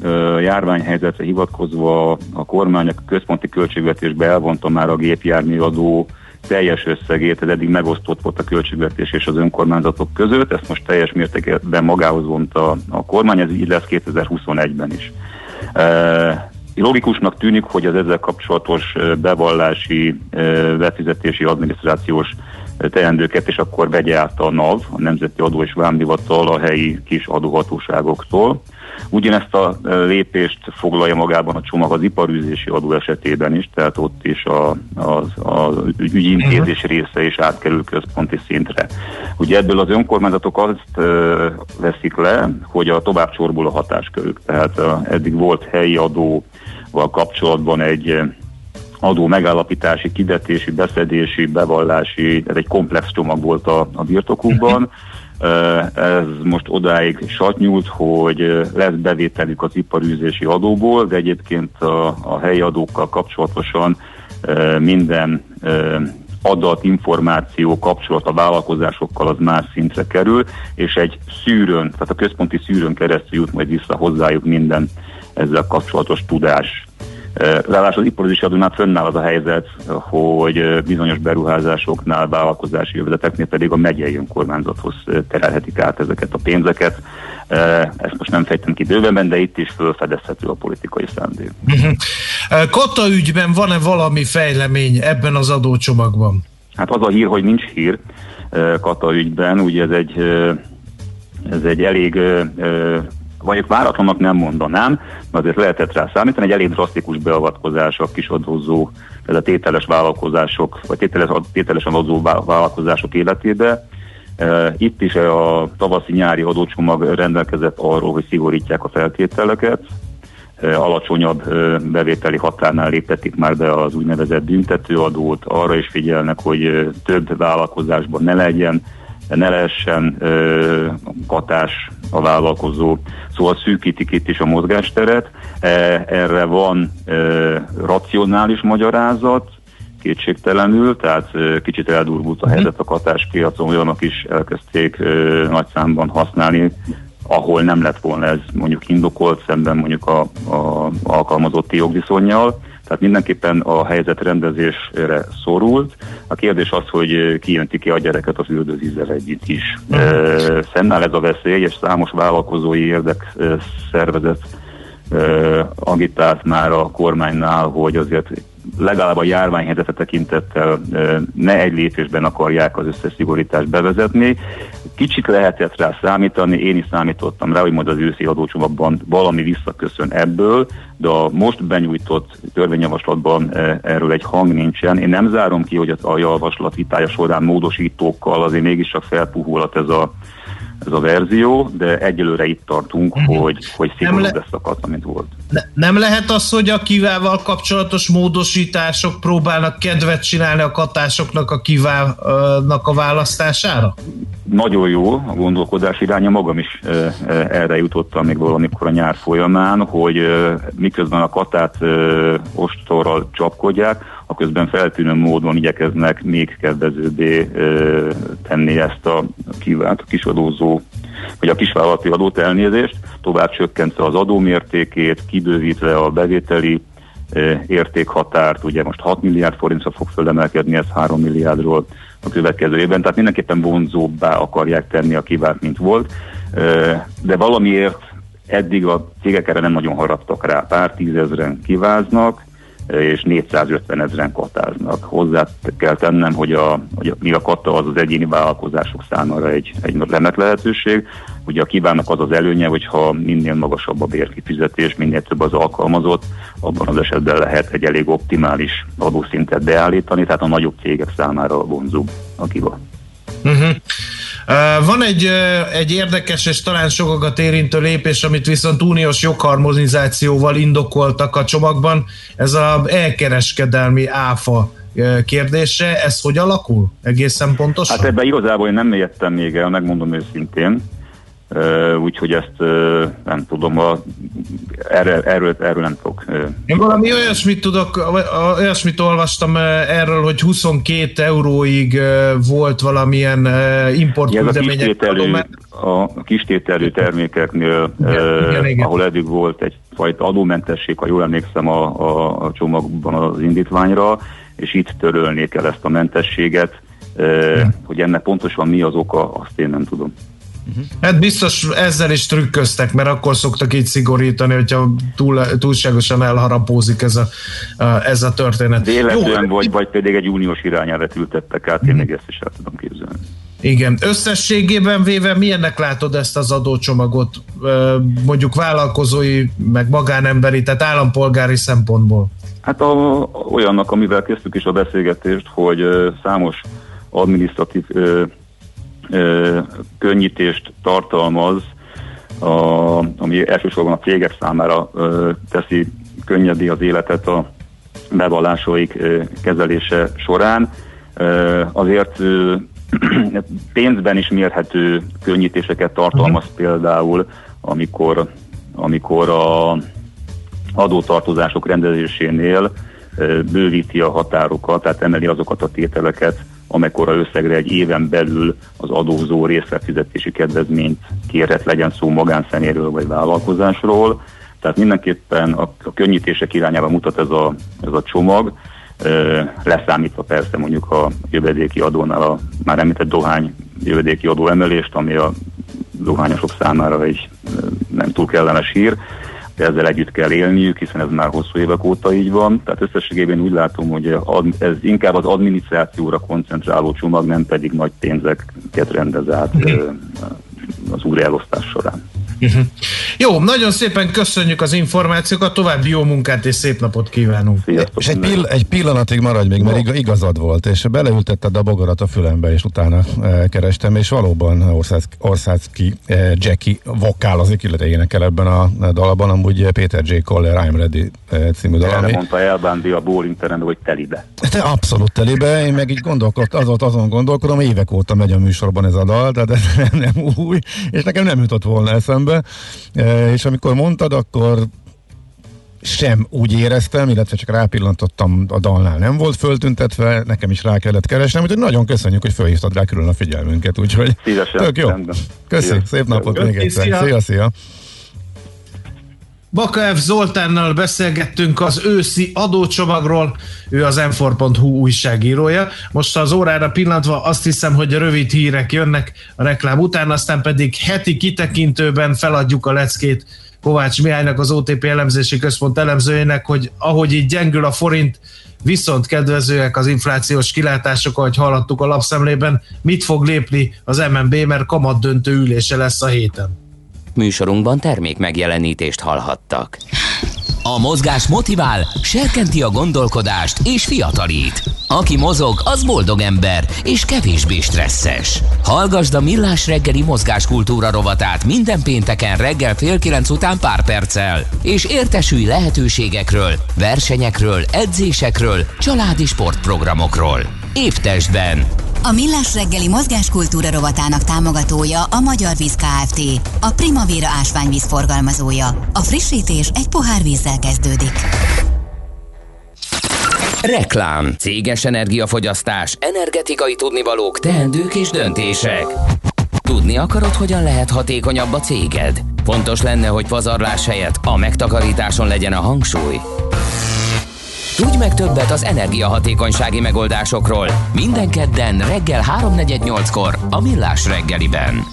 járványhelyzetre hivatkozva a kormány a központi költségvetésbe elvonta már a gépjárműadó teljes összegét, ez eddig megosztott volt a költségvetés és az önkormányzatok között, ezt most teljes mértékben magához vonta a kormány, ez így lesz 2021-ben is. E, logikusnak tűnik, hogy az ezzel kapcsolatos bevallási, befizetési, adminisztrációs teendőket, és akkor vegye át a NAV, a Nemzeti Adó és Vámhivatal a helyi kis adóhatóságoktól. Ugyanezt a lépést foglalja magában a csomag az iparűzési adó esetében is, tehát ott is a, az, az ügyintézés mhm. része is átkerül központi szintre. Ugye ebből az önkormányzatok azt veszik le, hogy a tovább csorbul a hatáskörük. Tehát eddig volt helyi adóval kapcsolatban egy adó megállapítási, kidetési, beszedési, bevallási, ez egy komplex csomag volt a, a birtokukban. Ez most odáig satnyúlt, hogy lesz bevételük az iparűzési adóból, de egyébként a, a helyi adókkal kapcsolatosan minden adat, információ, kapcsolat a vállalkozásokkal az más szintre kerül, és egy szűrőn, tehát a központi szűrőn keresztül jut majd vissza hozzájuk minden ezzel kapcsolatos tudás. Ráadásul az iparozési adónál fönnáll az a helyzet, hogy bizonyos beruházásoknál, vállalkozási jövezeteknél pedig a megyei önkormányzathoz terelhetik át ezeket a pénzeket. Ezt most nem fejtem ki bővenben, de itt is felfedezhető a politikai szándék. Mhm. Kata ügyben van-e valami fejlemény ebben az adócsomagban? Hát az a hír, hogy nincs hír Kata ügyben, ugye ez egy ez egy elég mondjuk váratlanak nem mondanám, mert azért lehetett rá számítani, egy elég drasztikus beavatkozás a kisadózó, ez a tételes vállalkozások, vagy tételes, tételesen adózó vállalkozások életébe. E, itt is a tavaszi-nyári adócsomag rendelkezett arról, hogy szigorítják a feltételeket, e, alacsonyabb e, bevételi határnál léptetik már be az úgynevezett büntetőadót, arra is figyelnek, hogy több vállalkozásban ne legyen ne lehessen ö, katás a vállalkozó, szóval szűkítik itt is a mozgásteret. E, erre van ö, racionális magyarázat, kétségtelenül, tehát kicsit eldurvult a mhm. helyzet a katáspiacon, olyanok is elkezdték ö, nagy számban használni, ahol nem lett volna ez mondjuk indokolt szemben mondjuk a, a alkalmazotti jogviszonyjal. Tehát mindenképpen a helyzet rendezésre szorult. A kérdés az, hogy kijönti ki a gyereket az üldözízzel együtt is. Uh-huh. Fennáll ez a veszély, és számos vállalkozói érdek szervezet agitált már a kormánynál, hogy azért legalább a járványhelyzetre tekintettel ne egy lépésben akarják az összes szigorítást bevezetni. Kicsit lehetett rá számítani, én is számítottam rá, hogy majd az őszi adócsomagban valami visszaköszön ebből, de a most benyújtott törvényjavaslatban erről egy hang nincsen. Én nem zárom ki, hogy a javaslat vitája során módosítókkal azért mégiscsak felpuhulhat ez a ez a verzió, de egyelőre itt tartunk, uh-huh. hogy, hogy szigorúbb le- lesz a kata, mint volt. Ne, nem lehet az, hogy a kivával kapcsolatos módosítások próbálnak kedvet csinálni a katásoknak a kiválnak a választására? Nagyon jó a gondolkodás iránya, magam is erre jutottam még valamikor a nyár folyamán, hogy miközben a katát ostorral csapkodják, a közben feltűnő módon igyekeznek még kedvezőbbé tenni ezt a kívánt a kisadózó, vagy a kisvállalati adót elnézést, tovább csökkentve az adómértékét, kibővítve a bevételi értékhatárt, ugye most 6 milliárd forintra fog fölemelkedni, ez 3 milliárdról a következő évben, tehát mindenképpen vonzóbbá akarják tenni a kívánt, mint volt, de valamiért eddig a cégek erre nem nagyon haraptak rá, pár tízezren kiváznak, és 450 ezeren katáznak. Hozzá kell tennem, hogy, a, hogy mi a kata az az egyéni vállalkozások számára egy, egy remek lehetőség. Ugye a kívánnak az az előnye, hogyha minél magasabb a bérkifizetés, minél több az alkalmazott, abban az esetben lehet egy elég optimális adószintet beállítani, tehát a nagyobb cégek számára vonzó a kiva. Uh-huh. Van egy, egy érdekes és talán sokakat érintő lépés, amit viszont uniós jogharmonizációval indokoltak a csomagban, ez az elkereskedelmi áfa kérdése. Ez hogy alakul egészen pontosan? Hát ebben igazából én nem mélyedtem még el, megmondom őszintén. Úgyhogy ezt nem tudom, a, erről, erről, erről nem tudok. Én valami olyasmit tudok, olyasmit olvastam erről, hogy 22 euróig volt valamilyen importküldemények a kistételű termékeknél, Igen, igen, igen. ahol eddig volt egyfajta adómentesség, ha jól emlékszem a, a, a csomagban az indítványra, és itt törölnék el ezt a mentességet, eh, hogy ennek pontosan mi az oka, azt én nem tudom. Hát biztos ezzel is trükköztek, mert akkor szoktak így szigorítani, hogyha túl, túlságosan elharapózik ez a, ez a történet. Véletlen vagy, vagy pedig egy uniós irányelvet ültettek át, én még ezt is el tudom képzelni. Igen. Összességében véve milyennek látod ezt az adócsomagot, mondjuk vállalkozói, meg magánemberi, tehát állampolgári szempontból? Hát a, olyannak, amivel kezdtük is a beszélgetést, hogy számos ö, könnyítést tartalmaz, a, ami elsősorban a cégek számára ö, teszi könnyedé az életet a bevallásaik ö, kezelése során. Ö, azért ö, pénzben is mérhető könnyítéseket tartalmaz például, amikor, amikor a adótartozások rendezésénél bővíti a határokat, tehát emeli azokat a tételeket, amekkora összegre egy éven belül az adózó részletfizetési kedvezményt kérhet, legyen szó magánszeméről vagy vállalkozásról. Tehát mindenképpen a, a könnyítések irányába mutat ez a, ez a csomag, leszámítva persze mondjuk a jövedéki adónál a már említett dohány jövedéki adó emelést, ami a dohányosok számára egy nem túl kellemes hír, de ezzel együtt kell élniük, hiszen ez már hosszú évek óta így van. Tehát összességében úgy látom, hogy ez inkább az adminisztrációra koncentráló csomag, nem pedig nagy pénzeket rendez át az újraelosztás során. Uh-huh. Jó, nagyon szépen köszönjük az információkat, további jó munkát és szép napot kívánunk. Sziasztok! És egy, pill- egy pillanatig maradj még, mert iga- igazad volt, és beleültetted a bogarat a fülembe, és utána e, kerestem, és valóban Ország, Országki e, Jackie vokálozik, illetve énekel ebben a, dalban, amúgy Péter J. Koller I'm Ready e, című dal, Erre mondta Elbándi a Bólinteren, hogy telibe. te abszolút telébe, én meg így gondolkodtam, az azon gondolkodom, évek óta megy a műsorban ez a dal, tehát ez nem, nem új, és nekem nem jutott volna eszembe, e, és amikor mondtad, akkor sem úgy éreztem, illetve csak rápillantottam, a dalnál nem volt föltüntetve, nekem is rá kellett keresnem, úgyhogy nagyon köszönjük, hogy felhívtad rá külön a figyelmünket, úgyhogy Szívesen. tök jó. rendben. Köszi, szép napot Köszi, még egyszer. szia. Szia, szia. Bakaev Zoltánnal beszélgettünk az őszi adócsomagról, ő az m4.hu újságírója. Most az órára pillantva azt hiszem, hogy rövid hírek jönnek a reklám után, aztán pedig heti kitekintőben feladjuk a leckét Kovács Mihálynak, az OTP elemzési központ elemzőjének, hogy ahogy így gyengül a forint, viszont kedvezőek az inflációs kilátások, ahogy hallottuk a lapszemlében, mit fog lépni az MNB, mert kamat döntő ülése lesz a héten. Műsorunkban termék megjelenítést hallhattak. A mozgás motivál, serkenti a gondolkodást és fiatalít. Aki mozog, az boldog ember és kevésbé stresszes. Hallgasd a Millás reggeli mozgáskultúra rovatát minden pénteken reggel fél kilenc után pár perccel, és értesülj lehetőségekről, versenyekről, edzésekről, családi sportprogramokról. Épp testben. A Millás reggeli mozgáskultúra rovatának támogatója a Magyar Víz Kft. A Primavera ásványvíz forgalmazója. A frissítés egy pohár vízzel kezdődik. Reklám, céges energiafogyasztás, energetikai tudnivalók, teendők és döntések. Tudni akarod, hogyan lehet hatékonyabb a céged? Fontos lenne, hogy pazarlás helyett a megtakarításon legyen a hangsúly. Tudj meg többet az energiahatékonysági megoldásokról. Minden kedden reggel 3.48-kor a Millás reggeliben.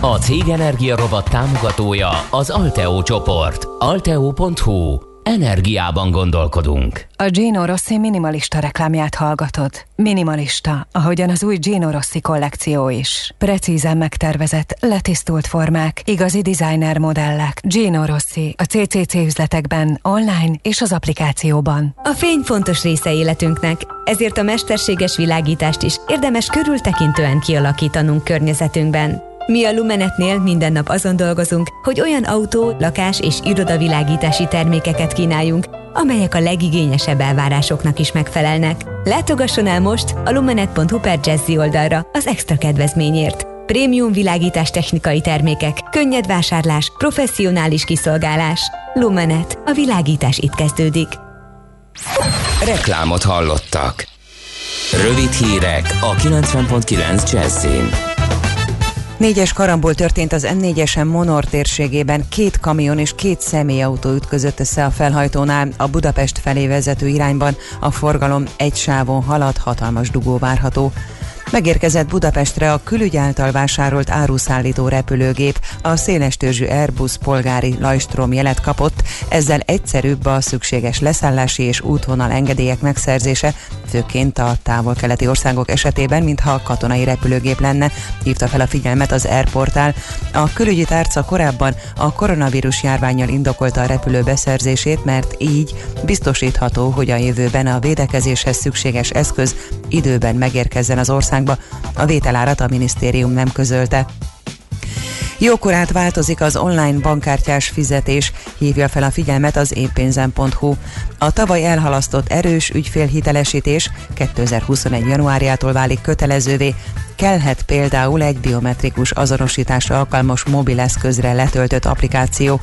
A Cég Energia Robot támogatója az Alteo csoport. Alteo.hu. Energiában gondolkodunk. A Gino Rossi minimalista reklámját hallgatod. Minimalista, ahogyan az új Gino Rossi kollekció is. Precízen megtervezett, letisztult formák, igazi designer modellek. Gino Rossi a CCC üzletekben, online és az applikációban. A fény fontos része életünknek, ezért a mesterséges világítást is érdemes körültekintően kialakítanunk környezetünkben. Mi a Lumenetnél minden nap azon dolgozunk, hogy olyan autó, lakás és irodavilágítási termékeket kínáljunk, amelyek a legigényesebb elvárásoknak is megfelelnek. Látogasson el most a lumenet.hu per Jazzy oldalra az extra kedvezményért. Prémium világítás technikai termékek, könnyed vásárlás, professzionális kiszolgálás. Lumenet. A világítás itt kezdődik. Reklámot hallottak. Rövid hírek a 90.9 Jazzin. Négyes karamból történt az M4-esen Monor térségében. Két kamion és két személyautó ütközött össze a felhajtónál. A Budapest felé vezető irányban a forgalom egy sávon halad, hatalmas dugó várható. Megérkezett Budapestre a külügy által vásárolt áruszállító repülőgép, a szélestörzsű Airbus polgári Lajstrom jelet kapott, ezzel egyszerűbb a szükséges leszállási és útvonal engedélyek megszerzése, főként a távol-keleti országok esetében, mintha a katonai repülőgép lenne, hívta fel a figyelmet az Airportál. A külügyi tárca korábban a koronavírus járványjal indokolta a repülő beszerzését, mert így biztosítható, hogy a jövőben a védekezéshez szükséges eszköz időben megérkezzen az országba. A vételárat a minisztérium nem közölte. Jókorát változik az online bankkártyás fizetés, hívja fel a figyelmet az énpénzen.hu. A tavaly elhalasztott erős ügyfélhitelesítés 2021. januárjától válik kötelezővé, kellhet például egy biometrikus azonosításra alkalmas mobileszközre letöltött applikáció.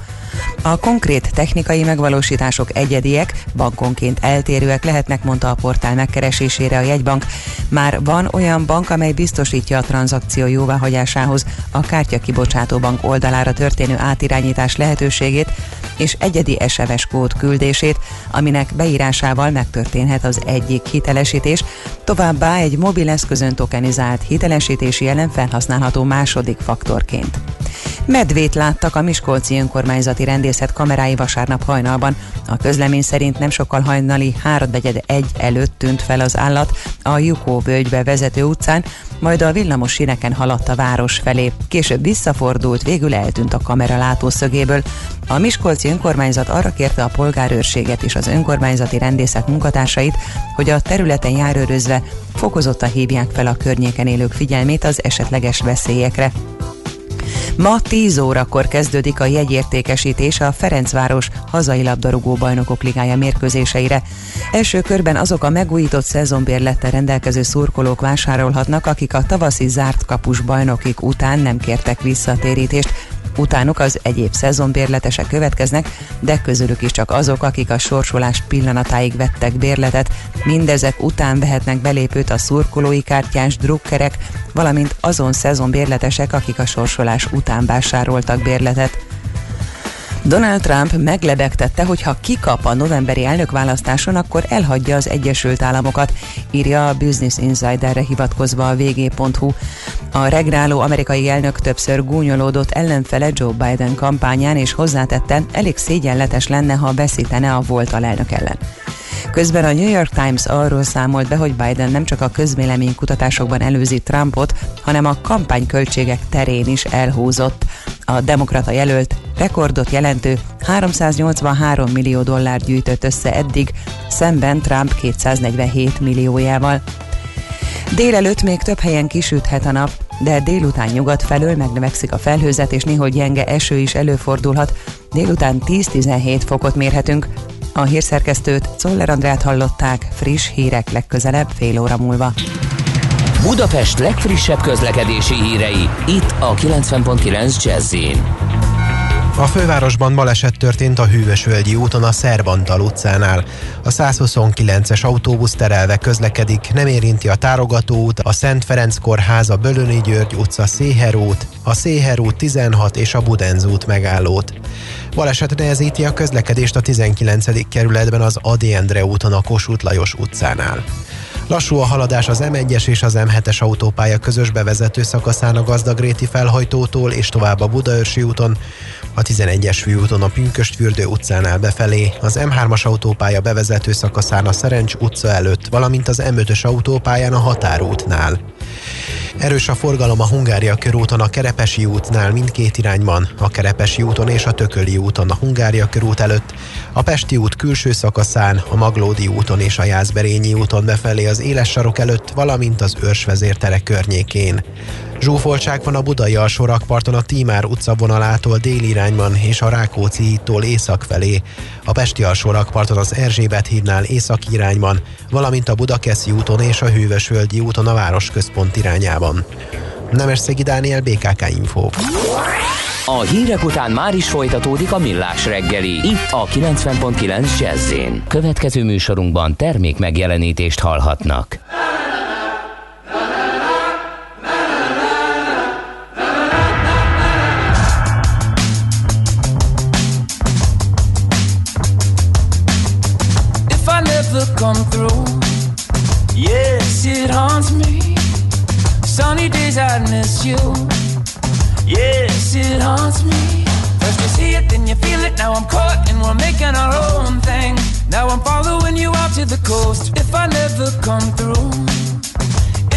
A konkrét technikai megvalósítások egyediek, bankonként eltérőek lehetnek, mondta a portál megkeresésére a jegybank. Már van olyan bank, amely biztosítja a tranzakció jóváhagyásához a kártya kibocsátó bank oldalára történő átirányítás lehetőségét és egyedi SMS kód küldését, aminek beírásával megtörténhet az egyik hitelesítés, továbbá egy mobileszközön tokenizált hitelesítési jelen felhasználható második faktorként. Medvét láttak a Miskolci önkormányzati rendészet kamerái vasárnap hajnalban. A közlemény szerint nem sokkal hajnali 3 egy előtt tűnt fel az állat a Jukó völgybe vezető utcán, majd a villamos síneken haladt a város felé. Később visszafordult, végül eltűnt a kamera látószögéből. A Miskolci önkormányzat arra kérte a polgárőrséget és az önkormányzati rendészet munkatársait, hogy a területen járőrözve fokozottan hívják fel a környéken élők figyelmét az esetleges veszélyekre. Ma 10 órakor kezdődik a jegyértékesítés a Ferencváros hazai labdarúgó bajnokok ligája mérkőzéseire. Első körben azok a megújított szezonbérlettel rendelkező szurkolók vásárolhatnak, akik a tavaszi zárt kapus bajnokik után nem kértek visszatérítést, Utánuk az egyéb szezonbérletesek következnek, de közülük is csak azok, akik a sorsolás pillanatáig vettek bérletet. Mindezek után vehetnek belépőt a szurkolói kártyás drukkerek, valamint azon szezonbérletesek, akik a sorsolás után vásároltak bérletet. Donald Trump meglebegtette, hogy ha kikap a novemberi elnökválasztáson, akkor elhagyja az Egyesült Államokat, írja a Business Insiderre hivatkozva a vg.hu. A regráló amerikai elnök többször gúnyolódott ellenfele Joe Biden kampányán, és hozzátette, elég szégyenletes lenne, ha veszítene a volt alelnök ellen. Közben a New York Times arról számolt be, hogy Biden nem csak a közvéleménykutatásokban előzi Trumpot, hanem a kampányköltségek terén is elhúzott. A demokrata jelölt rekordot jelentő 383 millió dollár gyűjtött össze eddig, szemben Trump 247 milliójával. Délelőtt még több helyen kisüthet a nap, de délután nyugat felől megnövekszik a felhőzet, és néhol gyenge eső is előfordulhat. Délután 10-17 fokot mérhetünk. A hírszerkesztőt Czoller Andrát hallották, friss hírek legközelebb fél óra múlva. Budapest legfrissebb közlekedési hírei, itt a 90.9 jazz a fővárosban baleset történt a Hűvösvölgyi úton a Szerbantal utcánál. A 129-es autóbusz terelve közlekedik, nem érinti a Tárogató a Szent Ferenc kórház, a Bölöni György utca Széher a Széher út 16 és a Budenz út megállót. Baleset nehezíti a közlekedést a 19. kerületben az Adi Endre úton a Kossuth Lajos utcánál. Lassú a haladás az M1-es és az M7-es autópálya közös bevezető szakaszán a Gazdagréti felhajtótól és tovább a Budaörsi úton, a 11-es főúton a Pünköstfürdő utcánál befelé, az M3-as autópálya bevezető szakaszán a Szerencs utca előtt, valamint az M5-ös autópályán a Határútnál. Erős a forgalom a Hungária körúton a Kerepesi útnál mindkét irányban, a Kerepesi úton és a Tököli úton a Hungária körút előtt, a Pesti út külső szakaszán, a Maglódi úton és a Jászberényi úton befelé az éles sarok előtt, valamint az őrsvezértere környékén. Zsúfoltság van a Budai alsó rakparton a Tímár utca vonalától déli irányban és a Rákóczi hídtól észak felé, a Pesti alsó rakparton az Erzsébet hídnál észak irányban, valamint a Budakeszi úton és a Hűvösvölgyi úton a városközpont irányában. Nemesszegi Dániel, BKK Info. A hírek után már is folytatódik a millás reggeli. Itt a 90.9 jazz Következő műsorunkban termék megjelenítést hallhatnak. Days I miss you. Yes, it haunts me. First you see it, then you feel it. Now I'm caught and we're making our own thing. Now I'm following you out to the coast. If I never come through,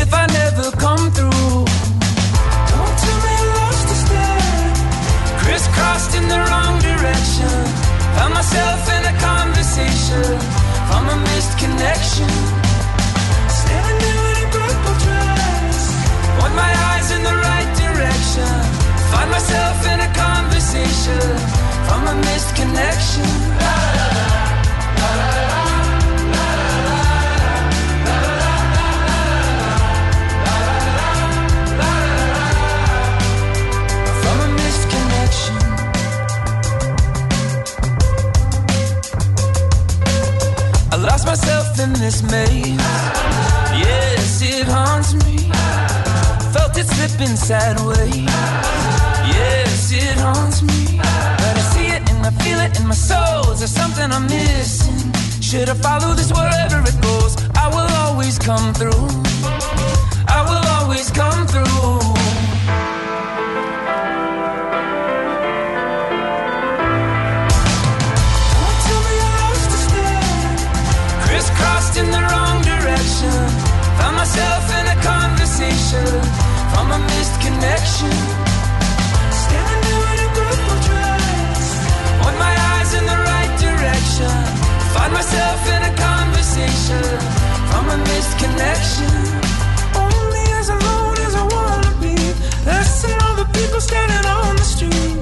if I never come through, don't tell me I lost a step. Crisscrossed in the wrong direction. Found myself in a conversation from a missed connection. My eyes in the right direction. Find myself in a conversation from a missed connection. From a missed connection. I lost myself in this maze. Yes, it haunts me. Felt it slipping sideways. Yes, it haunts me. But I see it and I feel it in my soul. Is there something I'm missing? Should I follow this wherever it goes? I will always come through. I will always come through. From a missed connection. Standing a dress. Want my eyes in the right direction. Find myself in a conversation from a missed connection. Only as alone as I wanna be. The people standing on the street.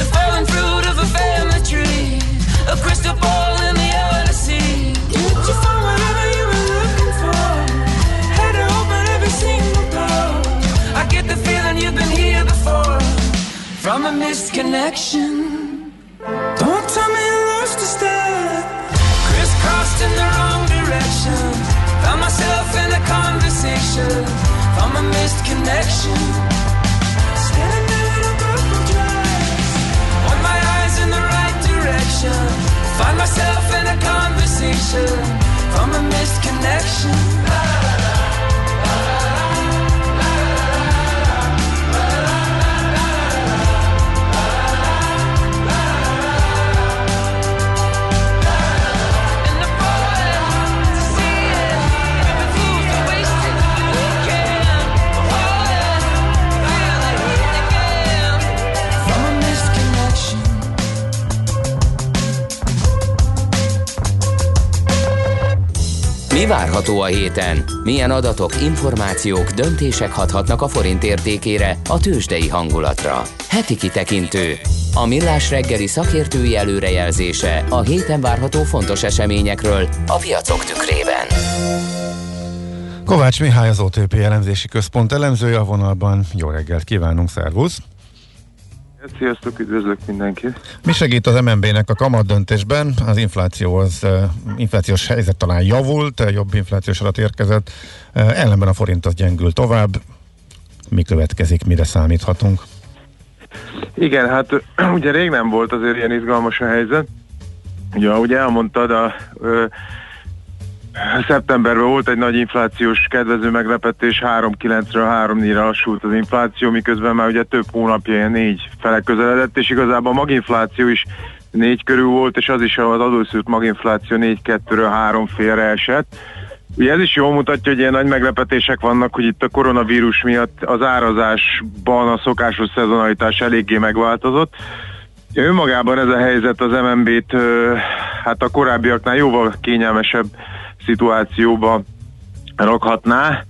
The fallen fruit of a family tree. A crystal ball in the see. Did you find whatever From a missed connection. Don't tell me lost a step. Crisscrossed in the wrong direction. Found myself in a conversation. From a missed connection. Standing in a purple dress. Want my eyes in the right direction. Find myself in a conversation. From a missed connection. Mi várható a héten? Milyen adatok, információk, döntések hathatnak a forint értékére, a tőzsdei hangulatra? Heti kitekintő. A millás reggeli szakértői előrejelzése a héten várható fontos eseményekről a piacok tükrében. Kovács Mihály az OTP elemzési központ elemzője a vonalban. Jó reggelt kívánunk, szervusz! Sziasztok, üdvözlök mindenkit! Mi segít az MNB-nek a kamat döntésben? Az infláció az, inflációs helyzet talán javult, jobb inflációs adat érkezett, ellenben a forint az gyengül tovább. Mi következik, mire számíthatunk? Igen, hát ugye rég nem volt azért ilyen izgalmas a helyzet. Ugye, ahogy elmondtad, a, ö, szeptemberben volt egy nagy inflációs kedvező meglepetés, 3,9-ről 3-4-re lassult az infláció, miközben már ugye több hónapja ilyen négy fele közeledett, és igazából a maginfláció is négy körül volt, és az is az adószült maginfláció 4-2-ről 3 félre esett. Ugye ez is jól mutatja, hogy ilyen nagy meglepetések vannak, hogy itt a koronavírus miatt az árazásban a szokásos szezonalitás eléggé megváltozott. Önmagában ez a helyzet az MNB-t hát a korábbiaknál jóval kényelmesebb szituációba rakhatná,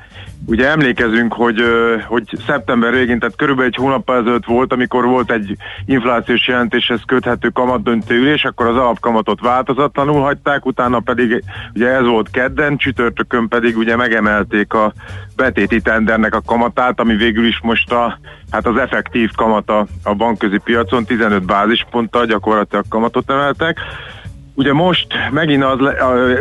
Ugye emlékezünk, hogy, hogy szeptember végén, tehát körülbelül egy hónappal ezelőtt volt, amikor volt egy inflációs jelentéshez köthető kamatdöntő ülés, akkor az alapkamatot változatlanul hagyták, utána pedig ugye ez volt kedden, csütörtökön pedig ugye megemelték a betéti tendernek a kamatát, ami végül is most a, hát az effektív kamata a bankközi piacon 15 bázisponttal gyakorlatilag kamatot emeltek. Ugye most megint, az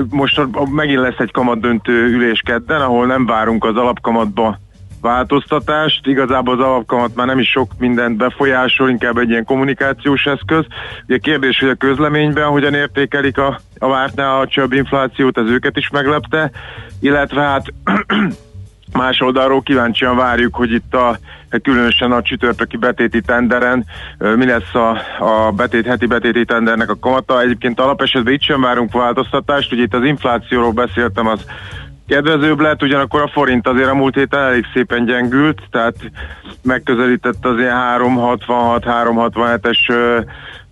most megint lesz egy kamatdöntő ülés kedden, ahol nem várunk az alapkamatba változtatást. Igazából az alapkamat már nem is sok mindent befolyásol, inkább egy ilyen kommunikációs eszköz. Ugye kérdés, hogy a közleményben hogyan értékelik a, a vártnál a csöbb inflációt, ez őket is meglepte, illetve hát Más oldalról kíváncsian várjuk, hogy itt a különösen a csütörtöki betéti tenderen mi lesz a, a betét, heti betéti tendernek a kamata. Egyébként alapesetben itt sem várunk változtatást, ugye itt az inflációról beszéltem, az kedvezőbb lett, ugyanakkor a forint azért a múlt héten elég szépen gyengült, tehát megközelített az ilyen 366-367-es ö,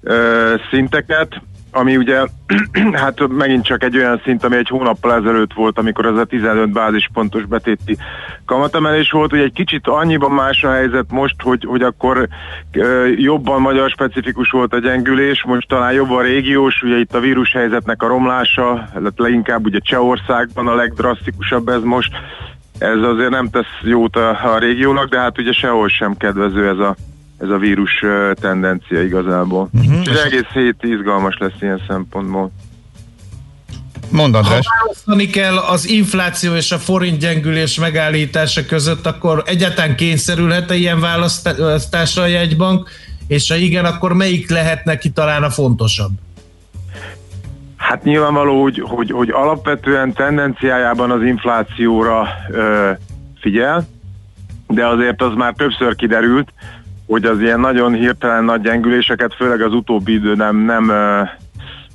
ö, szinteket, ami ugye hát megint csak egy olyan szint, ami egy hónappal ezelőtt volt, amikor ez a 15 bázispontos betéti kamatemelés volt. Ugye egy kicsit annyiban más a helyzet most, hogy, hogy akkor ö, jobban magyar specifikus volt a gyengülés, most talán jobban régiós, ugye itt a vírus helyzetnek a romlása, leginkább ugye Csehországban a legdrasztikusabb ez most, ez azért nem tesz jót a, a régiónak, de hát ugye sehol sem kedvező ez a ez a vírus tendencia igazából. Uh-huh. Úgyhogy egész hét izgalmas lesz ilyen szempontból. Mondd, András. Ha választani kell az infláció és a forint gyengülés megállítása között, akkor egyáltalán kényszerülhet-e ilyen választásra a jegybank, és ha igen, akkor melyik lehet neki talán a fontosabb? Hát nyilvánvaló, hogy, hogy, hogy alapvetően tendenciájában az inflációra ö, figyel, de azért az már többször kiderült, hogy az ilyen nagyon hirtelen nagy gyengüléseket, főleg az utóbbi idő nem, nem,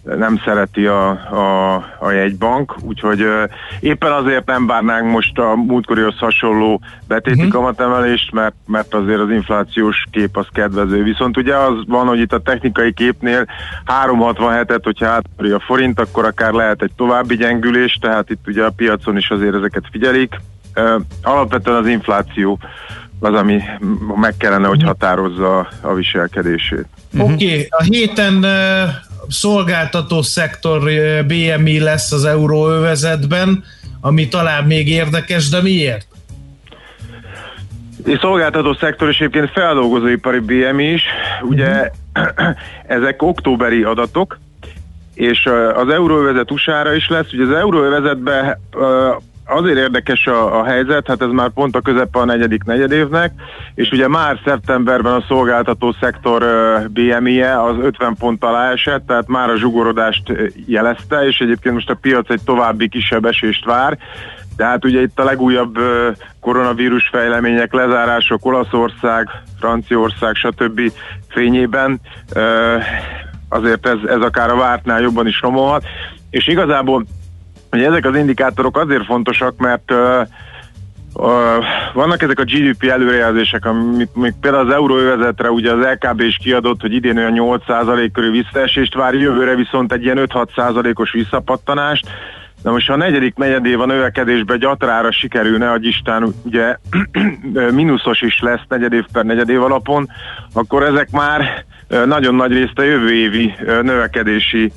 nem szereti a, a, a jegybank, úgyhogy ö, éppen azért nem várnánk most a múltkorihoz hasonló betéti uh-huh. kamatemelést, mert, mert azért az inflációs kép az kedvező. Viszont ugye az van, hogy itt a technikai képnél 367-et, hogyha átmeri a forint, akkor akár lehet egy további gyengülés, tehát itt ugye a piacon is azért ezeket figyelik. Ö, alapvetően az infláció az, ami meg kellene, hogy határozza a, viselkedését. Uh-huh. Oké, okay. a héten uh, szolgáltató szektor uh, BMI lesz az euróövezetben, ami talán még érdekes, de miért? És szolgáltató szektor és egyébként feldolgozóipari BMI is, ugye ezek októberi adatok, és az euróövezet USA-ra is lesz, ugye az euróövezetben uh, azért érdekes a, a helyzet, hát ez már pont a közepe a negyedik negyedévnek, és ugye már szeptemberben a szolgáltató szektor BMI-je az 50 pont alá esett, tehát már a zsugorodást jelezte, és egyébként most a piac egy további kisebb esést vár, tehát ugye itt a legújabb koronavírus fejlemények, lezárások Olaszország, Franciaország, stb. fényében azért ez, ez akár a vártnál jobban is romolhat, és igazából Ugye ezek az indikátorok azért fontosak, mert uh, uh, vannak ezek a GDP előrejelzések, amit még például az euróövezetre ugye az LKB is kiadott, hogy idén olyan 8% körül visszaesést vár, jövőre viszont egy ilyen 5-6%-os visszapattanást. Na most ha a negyedik negyedév a növekedésbe gyatrára sikerülne, hogy Isten ugye mínuszos is lesz negyedév per negyedév alapon, akkor ezek már nagyon nagy részt a jövő évi növekedési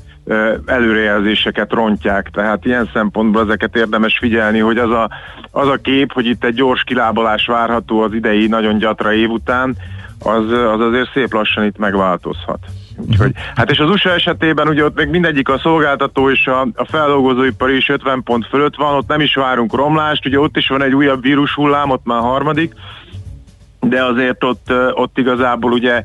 előrejelzéseket rontják, tehát ilyen szempontból ezeket érdemes figyelni, hogy az a, az a kép, hogy itt egy gyors kilábalás várható az idei nagyon gyatra év után, az, az azért szép lassan itt megváltozhat. Úgyhogy, hát és az USA esetében ugye ott még mindegyik a szolgáltató és a, a feldolgozóipar is 50 pont fölött van, ott nem is várunk romlást, ugye ott is van egy újabb vírus hullám, ott már harmadik, de azért ott, ott igazából ugye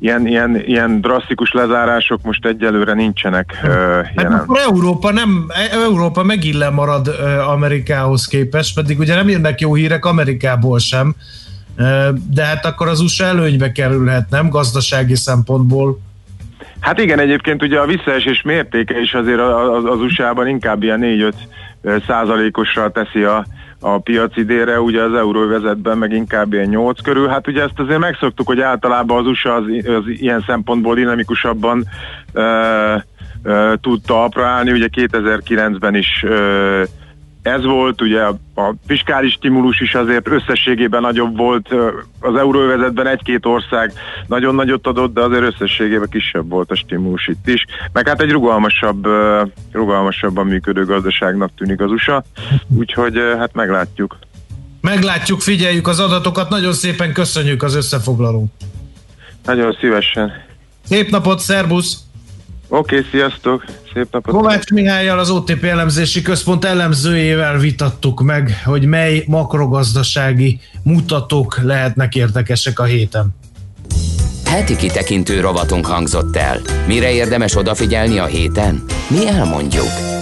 ilyen, ilyen, ilyen drasztikus lezárások most egyelőre nincsenek uh, jelen. Hát akkor Európa, nem, Európa megint lemarad uh, Amerikához képest, pedig ugye nem jönnek jó hírek Amerikából sem, uh, de hát akkor az USA előnybe kerülhet, nem gazdasági szempontból? Hát igen, egyébként ugye a visszaesés mértéke is azért az, az USA-ban inkább ilyen 4-5 százalékosra teszi a, a piac idére, ugye az euróvezetben meg inkább ilyen 8 körül. Hát ugye ezt azért megszoktuk, hogy általában az USA az, az ilyen szempontból dinamikusabban uh, uh, tudta aprálni, ugye 2009-ben is uh, ez volt, ugye a, fiskális stimulus is azért összességében nagyobb volt, az euróvezetben egy-két ország nagyon nagyot adott, de azért összességében kisebb volt a stimulus itt is, meg hát egy rugalmasabb, rugalmasabban működő gazdaságnak tűnik az USA, úgyhogy hát meglátjuk. Meglátjuk, figyeljük az adatokat, nagyon szépen köszönjük az összefoglalót. Nagyon szívesen. Szép napot, szervusz! Oké, okay, sziasztok! Szép napot! Kovács Mihályjal az OTP elemzési központ elemzőjével vitattuk meg, hogy mely makrogazdasági mutatók lehetnek érdekesek a héten. Heti kitekintő rovatunk hangzott el. Mire érdemes odafigyelni a héten? Mi elmondjuk.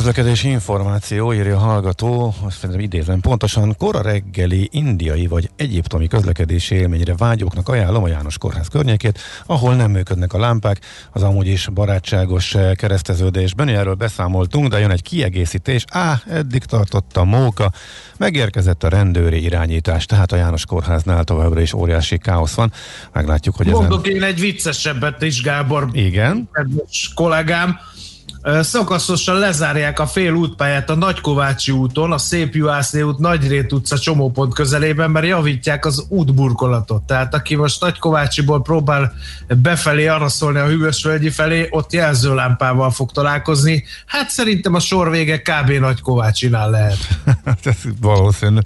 Közlekedési információ, írja a hallgató, azt szerintem idézem pontosan, kora reggeli indiai vagy egyiptomi közlekedési élményre vágyóknak ajánlom a János Kórház környékét, ahol nem működnek a lámpák, az amúgy is barátságos eh, kereszteződésben, erről beszámoltunk, de jön egy kiegészítés, á, eddig tartott a móka, megérkezett a rendőri irányítás, tehát a János Kórháznál továbbra is óriási káosz van, meglátjuk, hogy ezen... Mondok én egy viccesebbet is, Gábor. Igen. Kedves kollégám. Szakaszosan lezárják a fél útpályát a Nagykovácsi úton, a Szép Juhászné út Nagyrét utca csomópont közelében, mert javítják az útburkolatot. Tehát aki most Nagykovácsiból próbál befelé araszolni a Hűvösvölgyi felé, ott jelzőlámpával fog találkozni. Hát szerintem a sor vége kb. Nagykovácsinál lehet. Ez valószínű,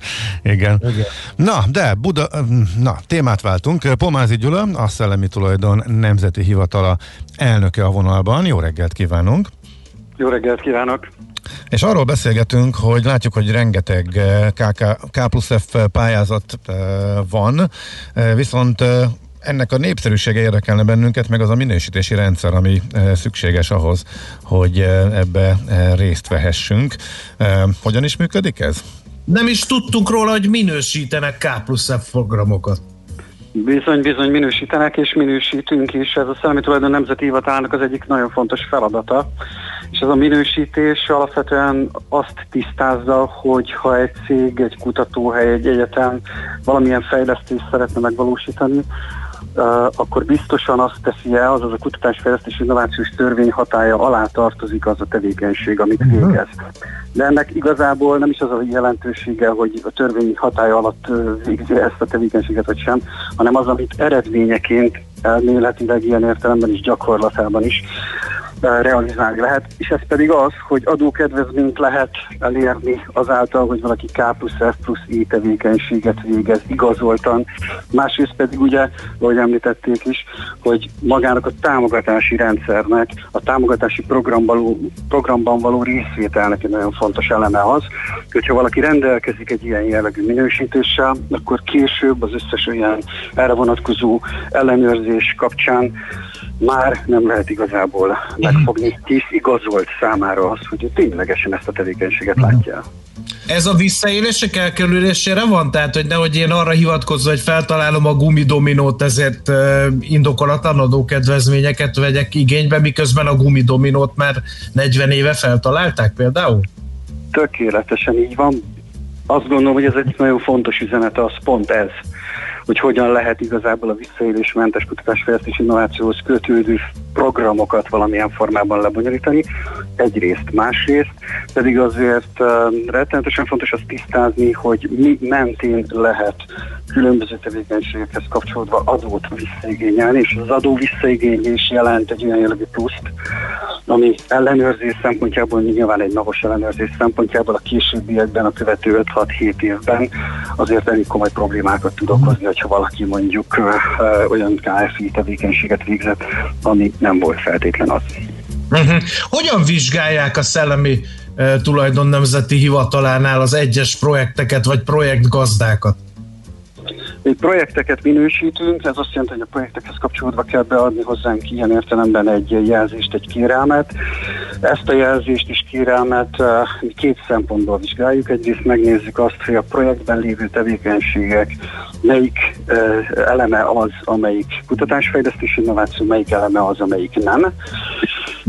igen. Igen. Na, de Buda, na, témát váltunk. Pomázi Gyula, a Szellemi Tulajdon Nemzeti Hivatala elnöke a vonalban. Jó reggelt kívánunk! Jó reggelt kívánok! És arról beszélgetünk, hogy látjuk, hogy rengeteg eh, KK, K plusz F pályázat eh, van, eh, viszont eh, ennek a népszerűsége érdekelne bennünket, meg az a minősítési rendszer, ami eh, szükséges ahhoz, hogy eh, ebbe eh, részt vehessünk. Eh, Hogyan is működik ez? Nem is tudtunk róla, hogy minősítenek K plusz F programokat. Bizony, bizony minősítenek és minősítünk is. Ez a Szellemi Tulajdon Nemzeti Hivatalnak az egyik nagyon fontos feladata. És ez a minősítés alapvetően azt tisztázza, hogy ha egy cég, egy kutatóhely, egy egyetem valamilyen fejlesztést szeretne megvalósítani, Uh, akkor biztosan azt teszi el, azaz a kutatásfejlesztés innovációs törvény hatája alá tartozik az a tevékenység, amit végez. De ennek igazából nem is az a jelentősége, hogy a törvény hatája alatt végzi ezt a tevékenységet vagy sem, hanem az, amit eredményeként elméletileg ilyen értelemben is gyakorlatában is realizálni lehet, és ez pedig az, hogy adókedvezményt lehet elérni azáltal, hogy valaki K plusz F plusz I tevékenységet végez igazoltan. Másrészt pedig ugye, ahogy említették is, hogy magának a támogatási rendszernek, a támogatási programban programban való részvételnek egy nagyon fontos eleme az, hogyha valaki rendelkezik egy ilyen jellegű minősítéssel, akkor később az összes olyan erre vonatkozó ellenőrzés kapcsán már nem lehet igazából megfogni, hisz igazolt számára az, hogy ő ténylegesen ezt a tevékenységet látja. Ez a visszaélések elkerülésére van? Tehát, hogy nehogy én arra hivatkozva, hogy feltalálom a gumidominót, ezért indokolatlan adókedvezményeket vegyek igénybe, miközben a gumidominót már 40 éve feltalálták például? Tökéletesen így van. Azt gondolom, hogy ez egy nagyon fontos üzenet, az pont ez hogy hogyan lehet igazából a visszaélésmentes kutatásfejlesztés innovációhoz kötődő programokat valamilyen formában lebonyolítani. Egyrészt, másrészt pedig azért uh, rettenetesen fontos azt tisztázni, hogy mi mentén lehet különböző tevékenységekhez kapcsolódva adót visszaigényelni, és az adó visszaigénylés jelent egy olyan jellegű pluszt, ami ellenőrzés szempontjából, nyilván egy napos ellenőrzés szempontjából a későbbiekben, a követő 5-6-7 évben azért elég komoly problémákat tud okozni, hogyha valaki mondjuk ö, ö, olyan KFI tevékenységet végzett, ami nem volt feltétlen az. Uh-huh. Hogyan vizsgálják a szellemi tulajdon nemzeti hivatalánál az egyes projekteket vagy projektgazdákat? Mi projekteket minősítünk, ez azt jelenti, hogy a projektekhez kapcsolódva kell beadni hozzánk ilyen értelemben egy jelzést, egy kérelmet. Ezt a jelzést és kérelmet mi két szempontból vizsgáljuk. Egyrészt megnézzük azt, hogy a projektben lévő tevékenységek melyik eleme az, amelyik kutatásfejlesztés innováció, melyik eleme az, amelyik nem.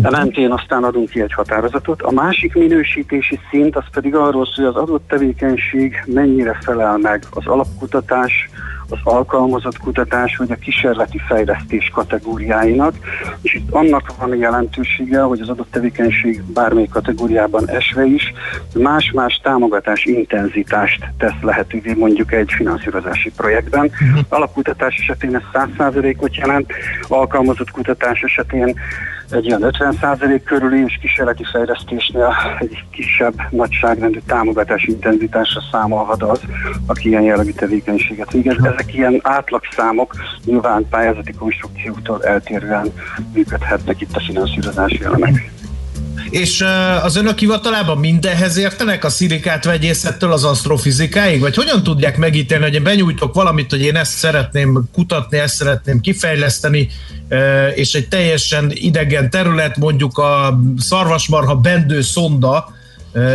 Mentén aztán adunk ki egy határozatot. A másik minősítési szint az pedig arról szól, hogy az adott tevékenység mennyire felel meg az alapkutatás, az alkalmazott kutatás vagy a kísérleti fejlesztés kategóriáinak, és itt annak van jelentősége, hogy az adott tevékenység bármely kategóriában esve is más-más támogatás intenzitást tesz lehetővé mondjuk egy finanszírozási projektben. Alapkutatás esetén ez 100%-ot jelent, alkalmazott kutatás esetén egy ilyen 50% körüli és kísérleti fejlesztésnél egy kisebb nagyságrendű támogatás intenzitásra számolhat az, aki ilyen jellegű tevékenységet végez. Ezek ilyen átlagszámok nyilván pályázati konstrukcióktól eltérően működhetnek itt a finanszírozási elemek. És az önök hivatalában mindenhez értenek a szirikát vegyészettől az asztrofizikáig? Vagy hogyan tudják megítélni, hogy én benyújtok valamit, hogy én ezt szeretném kutatni, ezt szeretném kifejleszteni, és egy teljesen idegen terület, mondjuk a szarvasmarha bendő szonda,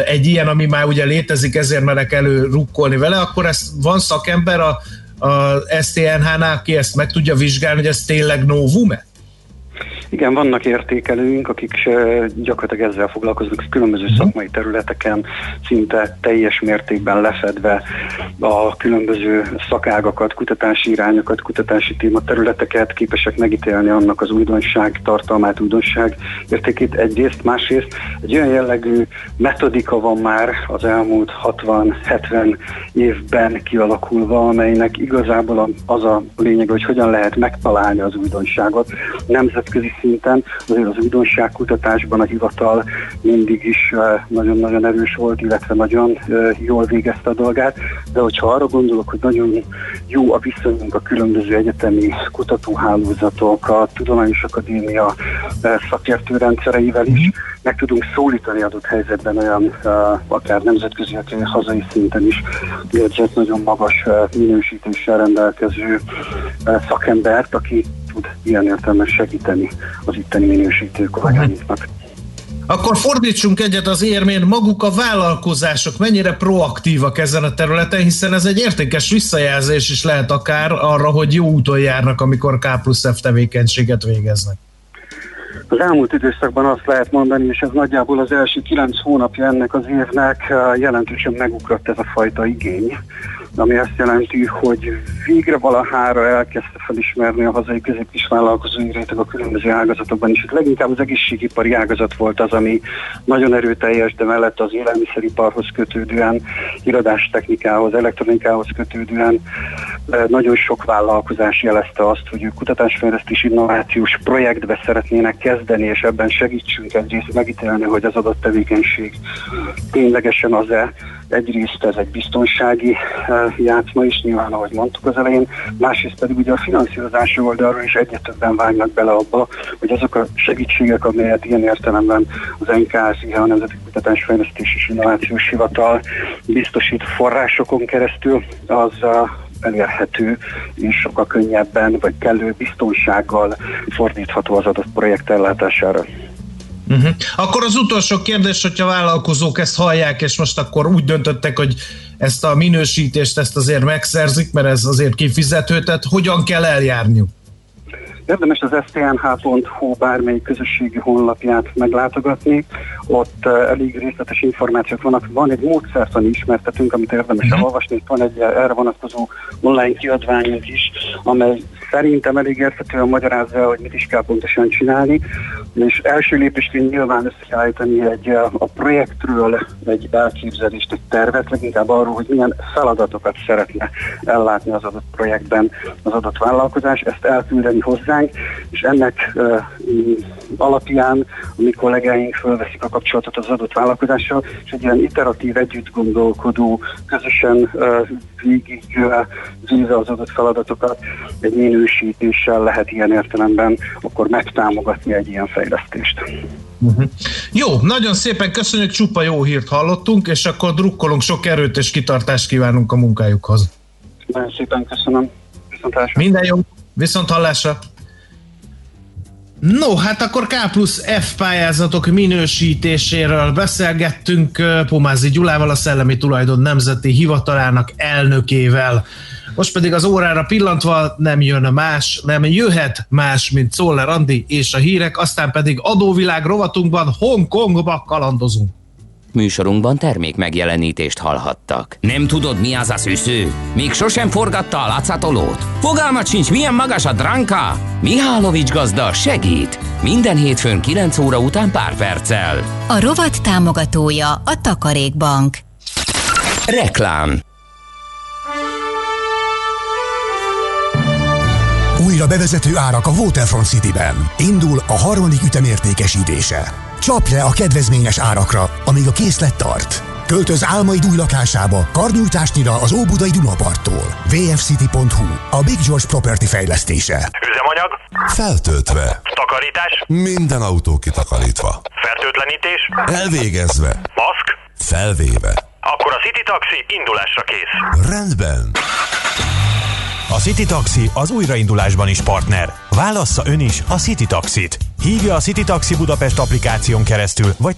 egy ilyen, ami már ugye létezik, ezért merek elő rukkolni vele, akkor ez van szakember a, a STNH-nál, aki ezt meg tudja vizsgálni, hogy ez tényleg novum-e? Igen, vannak értékelőink, akik gyakorlatilag ezzel foglalkoznak különböző szakmai területeken, szinte teljes mértékben lefedve a különböző szakágakat, kutatási irányokat, kutatási tématerületeket, képesek megítélni annak az újdonság tartalmát, újdonság értékét egyrészt, másrészt egy olyan jellegű metodika van már az elmúlt 60-70 évben kialakulva, amelynek igazából az a lényeg, hogy hogyan lehet megtalálni az újdonságot nemzetközi szinten, azért az újdonságkutatásban a hivatal mindig is nagyon-nagyon erős volt, illetve nagyon jól végezte a dolgát, de hogyha arra gondolok, hogy nagyon jó a viszonyunk a különböző egyetemi kutatóhálózatok, a Tudományos Akadémia szakértőrendszereivel is, meg tudunk szólítani adott helyzetben olyan akár nemzetközi, akár hazai szinten is jegyzett nagyon magas minősítéssel rendelkező szakembert, aki tud ilyen értelemben segíteni az itteni minősítő kollégáinknak. Akkor fordítsunk egyet az érmén, maguk a vállalkozások mennyire proaktívak ezen a területen, hiszen ez egy értékes visszajelzés is lehet akár arra, hogy jó úton járnak, amikor K plusz F tevékenységet végeznek. Az elmúlt időszakban azt lehet mondani, és ez nagyjából az első kilenc hónapja ennek az évnek jelentősen megugrott ez a fajta igény ami azt jelenti, hogy végre valahára elkezdte felismerni a hazai középkis vállalkozói réteg a különböző ágazatokban is. Itt leginkább az egészségipari ágazat volt az, ami nagyon erőteljes, de mellett az élelmiszeriparhoz kötődően, irodástechnikához, elektronikához kötődően eh, nagyon sok vállalkozás jelezte azt, hogy ők kutatásfejlesztés innovációs projektbe szeretnének kezdeni, és ebben segítsünk egyrészt megítélni, hogy az adott tevékenység ténylegesen az-e, egyrészt ez egy biztonsági eh, játszma is, nyilván ahogy mondtuk az elején, másrészt pedig ugye a finanszírozási oldalról is egyre többen vágnak bele abba, hogy azok a segítségek, amelyet ilyen értelemben az NKSZ, a Nemzeti Kutatásfejlesztés és Innovációs Hivatal biztosít forrásokon keresztül, az eh, elérhető és sokkal könnyebben vagy kellő biztonsággal fordítható az adott projekt ellátására. Uh-huh. Akkor az utolsó kérdés, hogyha vállalkozók ezt hallják, és most akkor úgy döntöttek, hogy ezt a minősítést ezt azért megszerzik, mert ez azért kifizető, tehát hogyan kell eljárniuk? Érdemes az sthh.hu bármelyik közösségi honlapját meglátogatni, ott uh, elég részletes információk vannak. Van egy módszertani ismertetünk, amit érdemes uh-huh. elolvasni, van egy erre vonatkozó online kiadványunk is, amely szerintem elég érthetően magyarázza, hogy mit is kell pontosan csinálni, és első lépésként nyilván össze kell állítani egy, a projektről egy elképzelést, egy tervet, leginkább arról, hogy milyen feladatokat szeretne ellátni az adott projektben az adott vállalkozás, ezt elküldeni hozzánk, és ennek uh, alapján a mi kollégáink fölveszik a kapcsolatot az adott vállalkozással, és egy ilyen iteratív, együtt gondolkodó, közösen uh, végig uh, az adott feladatokat egy minősítéssel lehet ilyen értelemben akkor megtámogatni egy ilyen fejlesztést. Uh-huh. Jó, nagyon szépen köszönjük, csupa jó hírt hallottunk, és akkor drukkolunk, sok erőt és kitartást kívánunk a munkájukhoz. Nagyon szépen köszönöm. Viszont Minden jó, viszont hallásra. No, hát akkor K plusz F pályázatok minősítéséről beszélgettünk Pomázi Gyulával, a Szellemi Tulajdon Nemzeti Hivatalának elnökével. Most pedig az órára pillantva nem jön más, nem jöhet más, mint Szoller Andi és a hírek, aztán pedig adóvilág rovatunkban Hongkongba kalandozunk. Műsorunkban termék megjelenítést hallhattak. Nem tudod, mi az a szűző? Még sosem forgatta a látszatolót? Fogalmat sincs, milyen magas a dránka? Mihálovics gazda segít! Minden hétfőn 9 óra után pár perccel. A rovat támogatója a Takarékbank. Reklám Újra bevezető árak a Waterfront City-ben. Indul a harmadik ütemértékesítése. Csapj le a kedvezményes árakra, amíg a készlet tart. Költöz álmaid új lakásába, karnyújtásnyira az Óbudai Dunaparttól. vfcity.hu, a Big George Property fejlesztése. Üzemanyag? Feltöltve. Takarítás? Minden autó kitakarítva. Fertőtlenítés? Elvégezve. Maszk? Felvéve. Akkor a City Taxi indulásra kész. Rendben. A City Taxi az újraindulásban is partner. Válassza ön is a City Taxit. Hívja a City Taxi Budapest applikáción keresztül, vagy